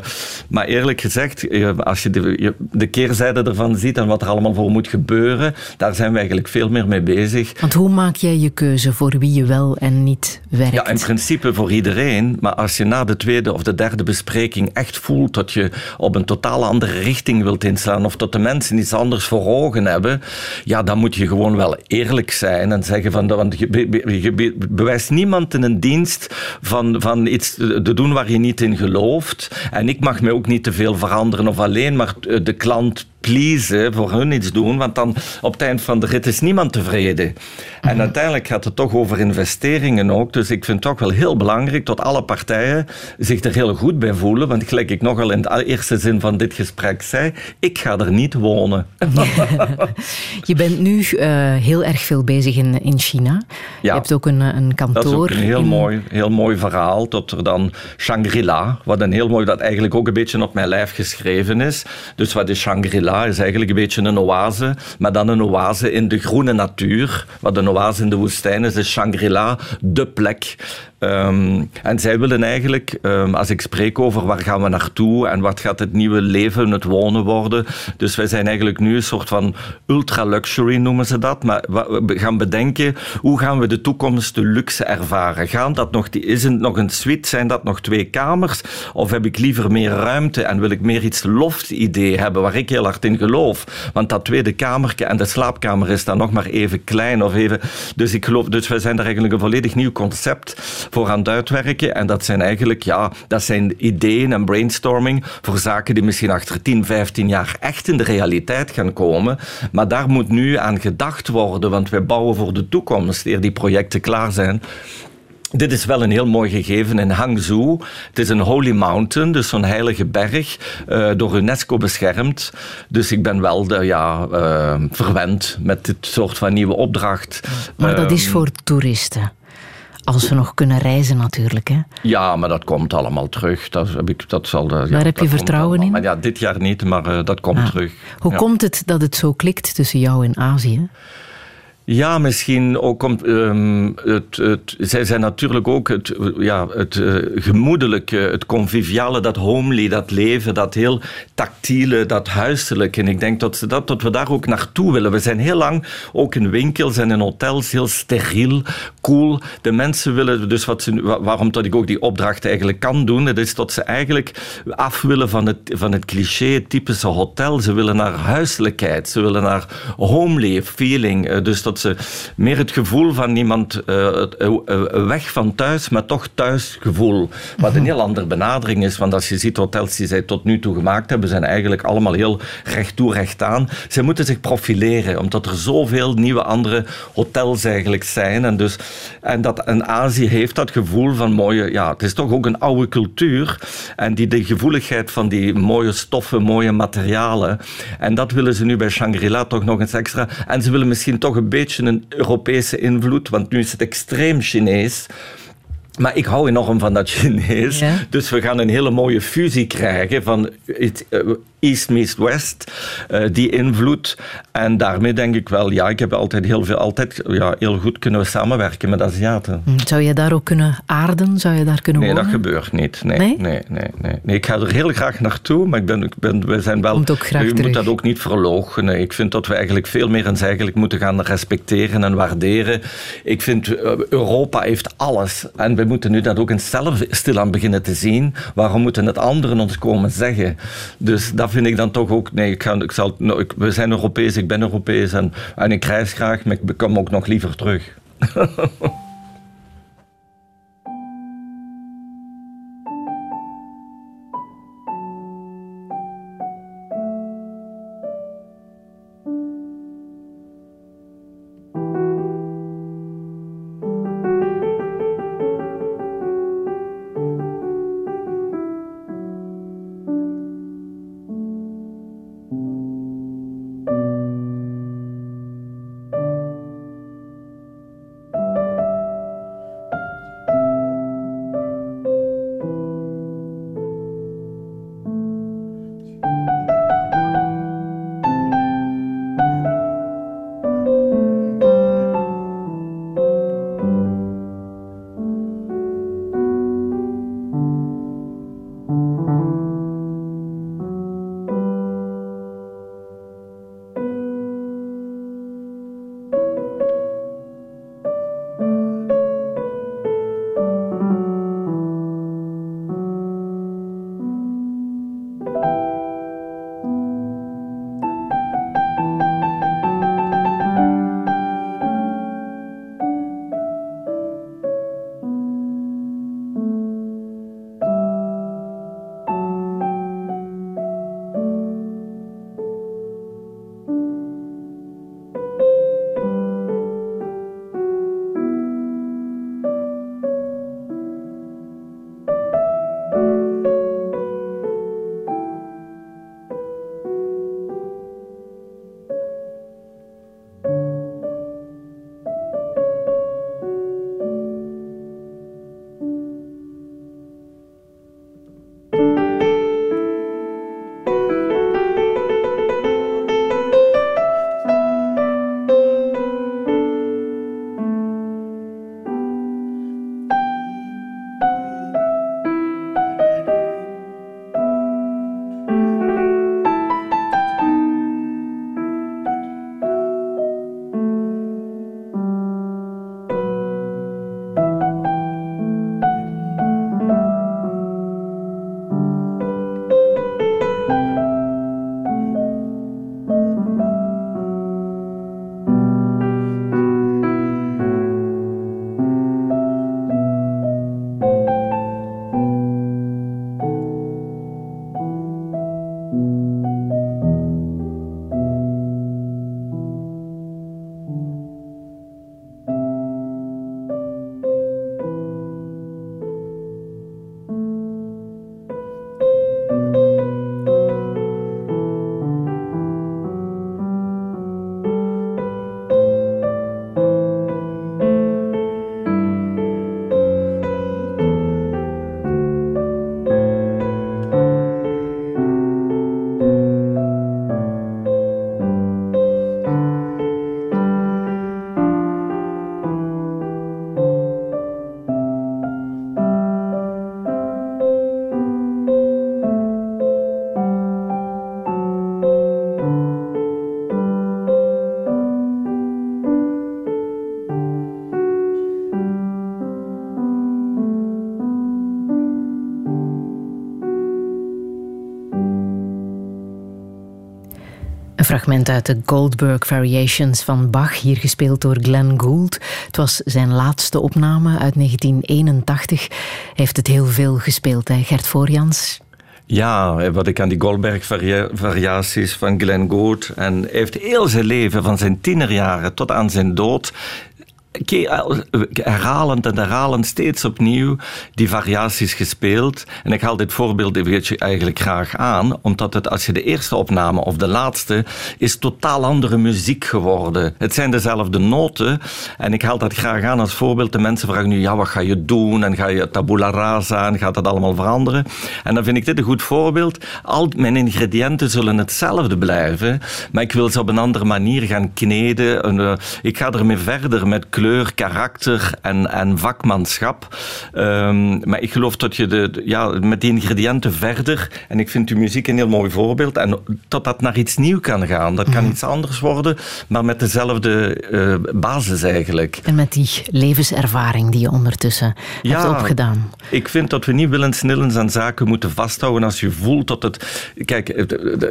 Speaker 4: maar eerlijk gezegd, eh, als je de, de keerzijde ervan ziet en wat er allemaal voor moet gebeuren, daar zijn we eigenlijk veel meer mee bezig.
Speaker 3: Want hoe maak jij je keuze voor wie je wel en niet werkt?
Speaker 4: Ja, in principe voor iedereen. Maar als je na de tweede of de derde bespreking echt voelt dat je op een totaal andere richting wilt inslaan of dat de mensen iets anders voor ogen hebben, ja, dan moet je gewoon wel eerlijk zijn en zeggen van, want je, be- be- je be- bewijst niemand in een dienst van, van iets te doen waar je niet in gelooft. En ik mag me ook niet te veel veranderen of alleen maar eh, de klant pleasen, voor hun iets doen, want dan op het eind van de rit is niemand tevreden. En uiteindelijk gaat het toch over investeringen ook, dus ik vind het toch wel heel belangrijk dat alle partijen zich er heel goed bij voelen, want gelijk ik nogal in de eerste zin van dit gesprek zei, ik ga er niet wonen.
Speaker 3: Je bent nu eh, heel erg veel bezig in, in China. Je
Speaker 4: Ja.
Speaker 3: hebt ook een, een kantoor.
Speaker 4: Dat is ook een heel,
Speaker 3: in-
Speaker 4: mooi, heel mooi verhaal. Tot er dan Shangri-La, wat een heel mooi, dat eigenlijk ook een beetje op mijn lijf geschreven is. Dus wat is Shangri-La? Is eigenlijk een beetje een oase, maar dan een oase in de groene natuur. Wat een oase in de woestijn is, is Shangri-La de plek. Ehm, en zij willen eigenlijk, ehm, als ik spreek over waar gaan we naartoe en wat gaat het nieuwe leven, het wonen worden. Dus wij zijn eigenlijk nu een soort van ultra-luxury noemen ze dat. Maar we gaan bedenken, hoe gaan we de toekomst de luxe ervaren? Gaan dat nog, is het nog een suite? Zijn dat nog twee kamers? Of heb ik liever meer ruimte en wil ik meer iets loft-idee hebben waar ik heel hard in geloof? Want dat tweede kamertje en de slaapkamer is dan nog maar even klein of even... Dus ik geloof, dus wij zijn daar eigenlijk een volledig nieuw concept voor aan het uitwerken. En dat zijn eigenlijk, ja, dat zijn ideeën en brainstorming voor zaken die misschien achter 10, 15 jaar echt in de realiteit gaan komen. Maar daar moet nu aan gedacht worden, want wij bouwen voor de toekomst, eer die projecten klaar zijn. Dit is wel een heel mooi gegeven in Hangzhou. Het is een holy mountain, dus zo'n heilige berg, eh, door UNESCO beschermd. Dus ik ben wel de, ja, eh, verwend met dit soort van nieuwe opdracht.
Speaker 3: Maar dat is
Speaker 4: Ehm,
Speaker 3: voor toeristen. Als we nog kunnen reizen natuurlijk. Hè.
Speaker 4: Ja, maar dat komt allemaal terug. Dat heb ik, dat zal, eh, ja,
Speaker 3: Daar heb je
Speaker 4: dat
Speaker 3: vertrouwen
Speaker 4: allemaal.
Speaker 3: in?
Speaker 4: Maar ja, dit jaar niet, maar eh, dat komt
Speaker 3: Ah.
Speaker 4: terug.
Speaker 3: Hoe
Speaker 4: ja.
Speaker 3: komt het dat het zo klikt tussen jou en Azië?
Speaker 4: Ja, misschien ook. Um, het, het, zij zijn natuurlijk ook het, ja, het uh, gemoedelijke, het conviviale, dat homely, dat leven, dat heel tactiele, dat huiselijke. En ik denk dat, ze dat, dat we daar ook naartoe willen. We zijn heel lang ook in winkels en in hotels heel steriel, cool. De mensen willen dus wat ze, waarom dat ik ook die opdracht eigenlijk kan doen, dat is dat ze eigenlijk af willen van het, van het cliché, typische hotel. Ze willen naar huiselijkheid, ze willen naar homely feeling. Eh, dus dat meer het gevoel van iemand uh, weg van thuis, maar toch thuisgevoel. Wat een heel andere benadering is, want als je ziet hotels die zij tot nu toe gemaakt hebben, zijn eigenlijk allemaal heel recht toe, recht aan. Ze moeten zich profileren, omdat er zoveel nieuwe andere hotels eigenlijk zijn. En, dus, en, dat, en Azië heeft dat gevoel van mooie, ja, het is toch ook een oude cultuur. En die de gevoeligheid van die mooie stoffen, mooie materialen. En dat willen ze nu bij Shangri-La toch nog eens extra. En ze willen misschien toch een beetje een Europese invloed, want nu is het extreem Chinees. Maar ik hou enorm van dat Chinees. Dus we gaan een hele mooie fusie krijgen van eh, East meets West, uh, die invloed. En daarmee denk ik wel, ja, ik heb altijd heel, veel, altijd, ja, heel goed kunnen samenwerken met Aziaten.
Speaker 3: Hm, zou je daar ook kunnen aarden? Zou je daar kunnen
Speaker 4: nee,
Speaker 3: wonen?
Speaker 4: Nee, dat gebeurt niet. Nee, nee? Nee, nee, nee, nee. Ik ga er heel graag naartoe, maar ik ben, ik ben, we zijn wel...
Speaker 3: Komt ook graag
Speaker 4: je moet dat ook niet verloochenen. Ik vind dat we eigenlijk veel meer eens eigenlijk moeten gaan respecteren en waarderen. Ik vind, eh, Europa heeft alles. En we moeten nu dat ook eens zelf stilaan beginnen te zien. Waarom moeten het anderen ons komen zeggen? Dus dat vind ik dan toch ook... Nee, ik ga, ik zal, nou, ik, we zijn Europees, ik ben Europees en, en ik reis graag, maar ik kom ook nog liever terug.
Speaker 3: fragment uit de Goldberg Variations van Bach, hier gespeeld door Glenn Gould. Het was zijn laatste opname uit 1981. Hij heeft het heel veel gespeeld, hè? Gert Voorjans.
Speaker 4: Ja, wat ik aan die Goldberg-variaties van Glenn Gould. En heeft heel zijn leven, van zijn tienerjaren tot aan zijn dood, herhalend en herhalend steeds opnieuw die variaties gespeeld. En ik haal dit voorbeeld eigenlijk graag aan, omdat het als je de eerste opname of de laatste is totaal andere muziek geworden. Het zijn dezelfde noten en ik haal dat graag aan als voorbeeld. De mensen vragen nu, ja, wat ga je doen? En ga je tabula rasa en gaat dat allemaal veranderen? En dan vind ik dit een goed voorbeeld. Al mijn ingrediënten zullen hetzelfde blijven, maar ik wil ze op een andere manier gaan kneden. Eh, ik ga ermee verder met kleur, karakter en, en vakmanschap. Um, maar ik geloof dat je de, ja, met die ingrediënten verder, en ik vind uw muziek een heel mooi voorbeeld, en dat dat naar iets nieuws kan gaan. Dat kan mm. iets anders worden, maar met dezelfde uh, basis eigenlijk.
Speaker 3: En met die levenservaring die je ondertussen ja, hebt opgedaan.
Speaker 4: Ik vind dat we niet willens aan zaken moeten vasthouden als je voelt dat het... Kijk,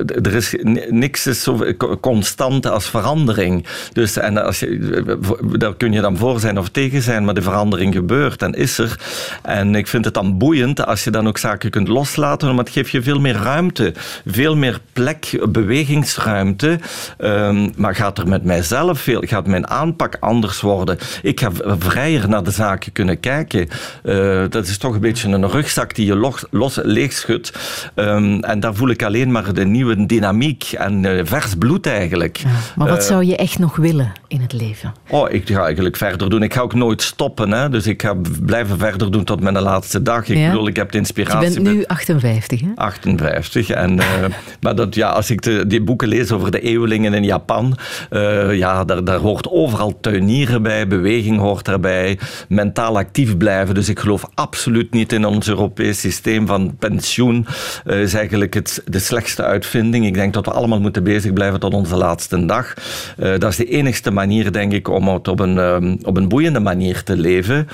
Speaker 4: er is niks is zo constant als verandering. Dus en als je, daar kun je dan voor zijn of tegen zijn, maar de verandering gebeurt en is er. En ik vind het dan boeiend als je dan ook zaken kunt loslaten, want het geeft je veel meer ruimte, veel meer plek, bewegingsruimte. Um, maar gaat er met mijzelf veel, gaat mijn aanpak anders worden? Ik ga vrijer naar de zaken kunnen kijken. Uh, dat is toch een beetje een rugzak die je los, los leegschudt. Um, en daar voel ik alleen maar de nieuwe dynamiek en uh, vers bloed eigenlijk. Ja,
Speaker 3: maar wat uh, zou je echt nog willen in het leven?
Speaker 4: Oh, ik ga eigenlijk verder doen. Ik ga ook nooit stoppen. Hè? Dus ik ga blijven verder doen tot mijn laatste dag. Ik bedoel, ik heb de inspiratie...
Speaker 3: Je bent nu 58, hè?
Speaker 4: 58. En, uh, maar dat, ja, als ik de, die boeken lees over de eeuwelingen in Japan, uh, ja, daar, daar hoort overal tuinieren bij, beweging hoort daarbij, mentaal actief blijven. Dus ik geloof absoluut niet in ons Europees systeem van pensioen. Uh, is eigenlijk het, de slechtste uitvinding. Ik denk dat we allemaal moeten bezig blijven tot onze laatste dag. dat is de enigste manier, denk ik, om het op een ehm, op een boeiende manier te leven.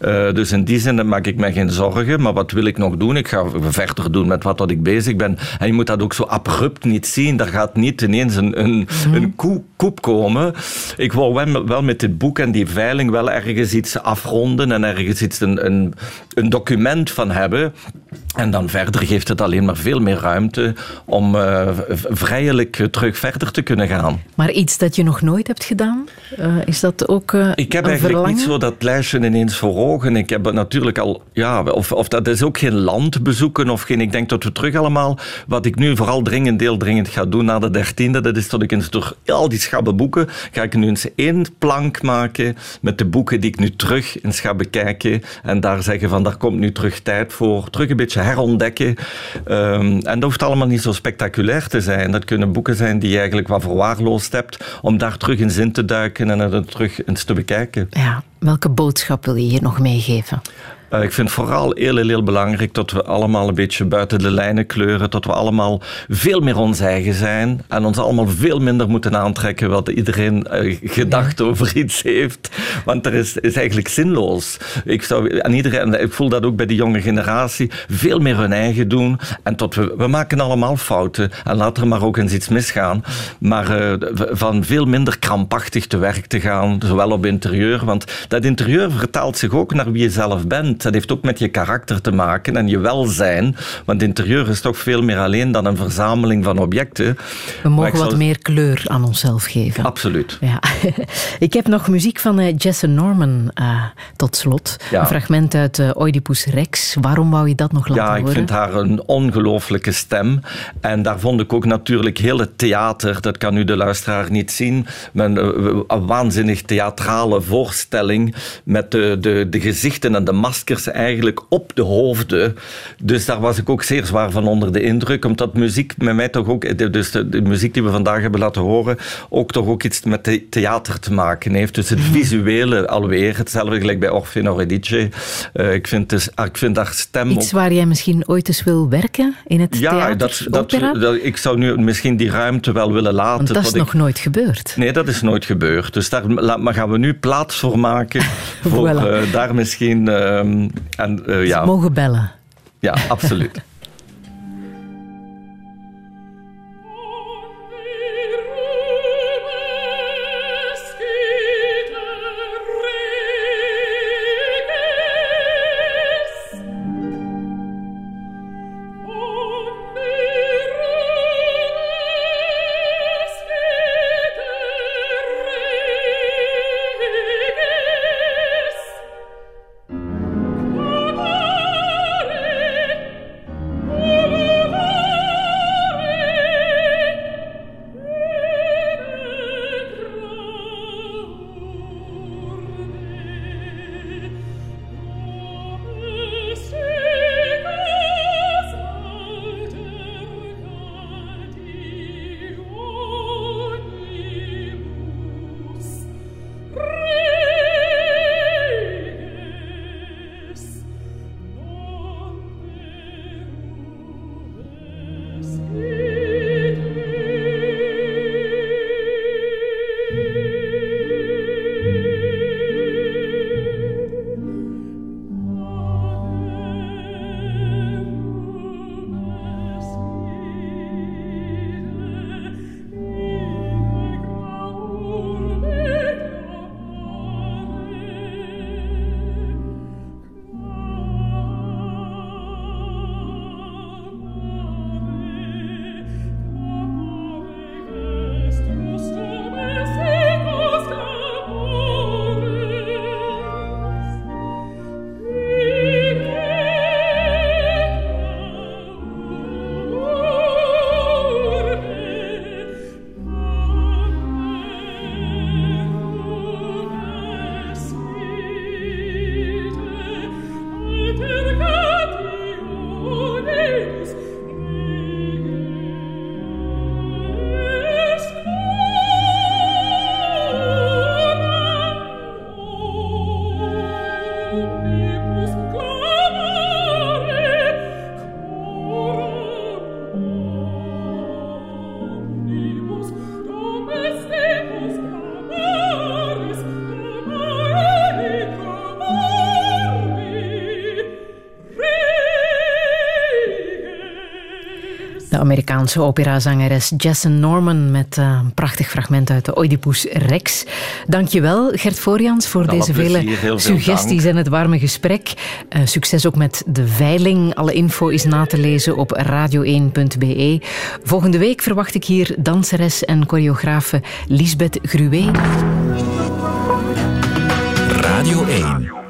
Speaker 4: Uh, dus in die zin maak ik me geen zorgen. Maar wat wil ik nog doen? Ik ga verder doen met wat, wat ik bezig ben. En je moet dat ook zo abrupt niet zien. Daar gaat niet ineens een, een, mm. een koep komen. Ik wil wel, wel met dit boek en die veiling wel ergens iets afronden en ergens iets een, een, een document van hebben. En dan verder geeft het alleen maar veel meer ruimte om uh, vrijelijk terug verder te kunnen gaan.
Speaker 3: Maar iets dat je nog nooit hebt gedaan, uh, is dat ook uh,
Speaker 4: Ik heb eigenlijk
Speaker 3: verlangen?
Speaker 4: niet zo dat lijstje ineens voor ogen. Ik heb natuurlijk al, ja, of, of dat is ook geen land bezoeken of geen. Ik denk dat we terug allemaal, wat ik nu vooral dringend, deel dringend ga doen na de dertiende, dat is dat ik eens door al die schabbe boeken, ga ik nu eens één plank maken met de boeken die ik nu terug eens ga bekijken en daar zeggen van, daar komt nu terug tijd voor, terug een beetje herontdekken. Um, en dat hoeft allemaal niet zo spectaculair te zijn. Dat kunnen boeken zijn die je eigenlijk wat verwaarloosd hebt, om daar terug in zin te duiken en er terug eens te bekijken.
Speaker 3: Ja, welke boodschap wil je hier nog meegeven?
Speaker 4: Uh, ik vind vooral heel, heel belangrijk dat we allemaal een beetje buiten de lijnen kleuren. Dat we allemaal veel meer ons eigen zijn. En ons allemaal veel minder moeten aantrekken wat iedereen uh, gedacht ja. over iets heeft. Want er is, is eigenlijk zinloos. Ik, zou, en iedereen, ik voel dat ook bij de jonge generatie. Veel meer hun eigen doen. En tot we, we maken allemaal fouten. En laat er maar ook eens iets misgaan. Maar uh, van veel minder krampachtig te werk te gaan. Zowel op interieur. Want dat interieur vertaalt zich ook naar wie je zelf bent. Dat heeft ook met je karakter te maken en je welzijn. Want interieur is toch veel meer alleen dan een verzameling van objecten.
Speaker 3: We mogen wat meer kleur aan onszelf geven.
Speaker 4: Absoluut.
Speaker 3: Ja. Ik heb nog muziek van uh, Jesse Norman uh, tot slot. Ja. Een fragment uit uh, Oedipus Rex. Waarom wou je dat nog laten
Speaker 4: horen?
Speaker 3: Ja,
Speaker 4: ik vind haar een ongelooflijke stem. En daar vond ik ook natuurlijk heel het theater. Dat kan nu de luisteraar niet zien. Een, een waanzinnig theatrale voorstelling met de, de, de gezichten en de maskers eigenlijk op de hoofden. Dus daar was ik ook zeer zwaar van onder de indruk, omdat muziek met mij toch ook, dus de, de muziek die we vandaag hebben laten horen, ook toch ook iets met the theater te maken heeft. Dus het mhm. visuele alweer, hetzelfde gelijk bij Orfeo Euridice. Uh, ik, vind dus, ik vind haar stem...
Speaker 3: Iets waar jij misschien ooit eens wil werken in het
Speaker 4: ja,
Speaker 3: theater?
Speaker 4: Dat, dat, dat, ik zou nu misschien die ruimte wel willen laten.
Speaker 3: Want dat is nog
Speaker 4: ik...
Speaker 3: nooit gebeurd.
Speaker 4: Nee, dat is nooit gebeurd. Dus daar maar gaan we nu plaats voor maken. voor uh, daar misschien... En, uh, ja.
Speaker 3: mogen bellen.
Speaker 4: Ja, absoluut.
Speaker 3: Amerikaanse operazangeres Jessen Norman met uh, een prachtig fragment uit de Oedipus Rex. Dankjewel Gert Voorjans voor deze vele suggesties en het warme gesprek. Uh, succes ook met de veiling. Alle info is na te lezen op radio1.be. Volgende week verwacht ik hier danseres en choreografe Lisbeth Gruwe.
Speaker 2: Radio 1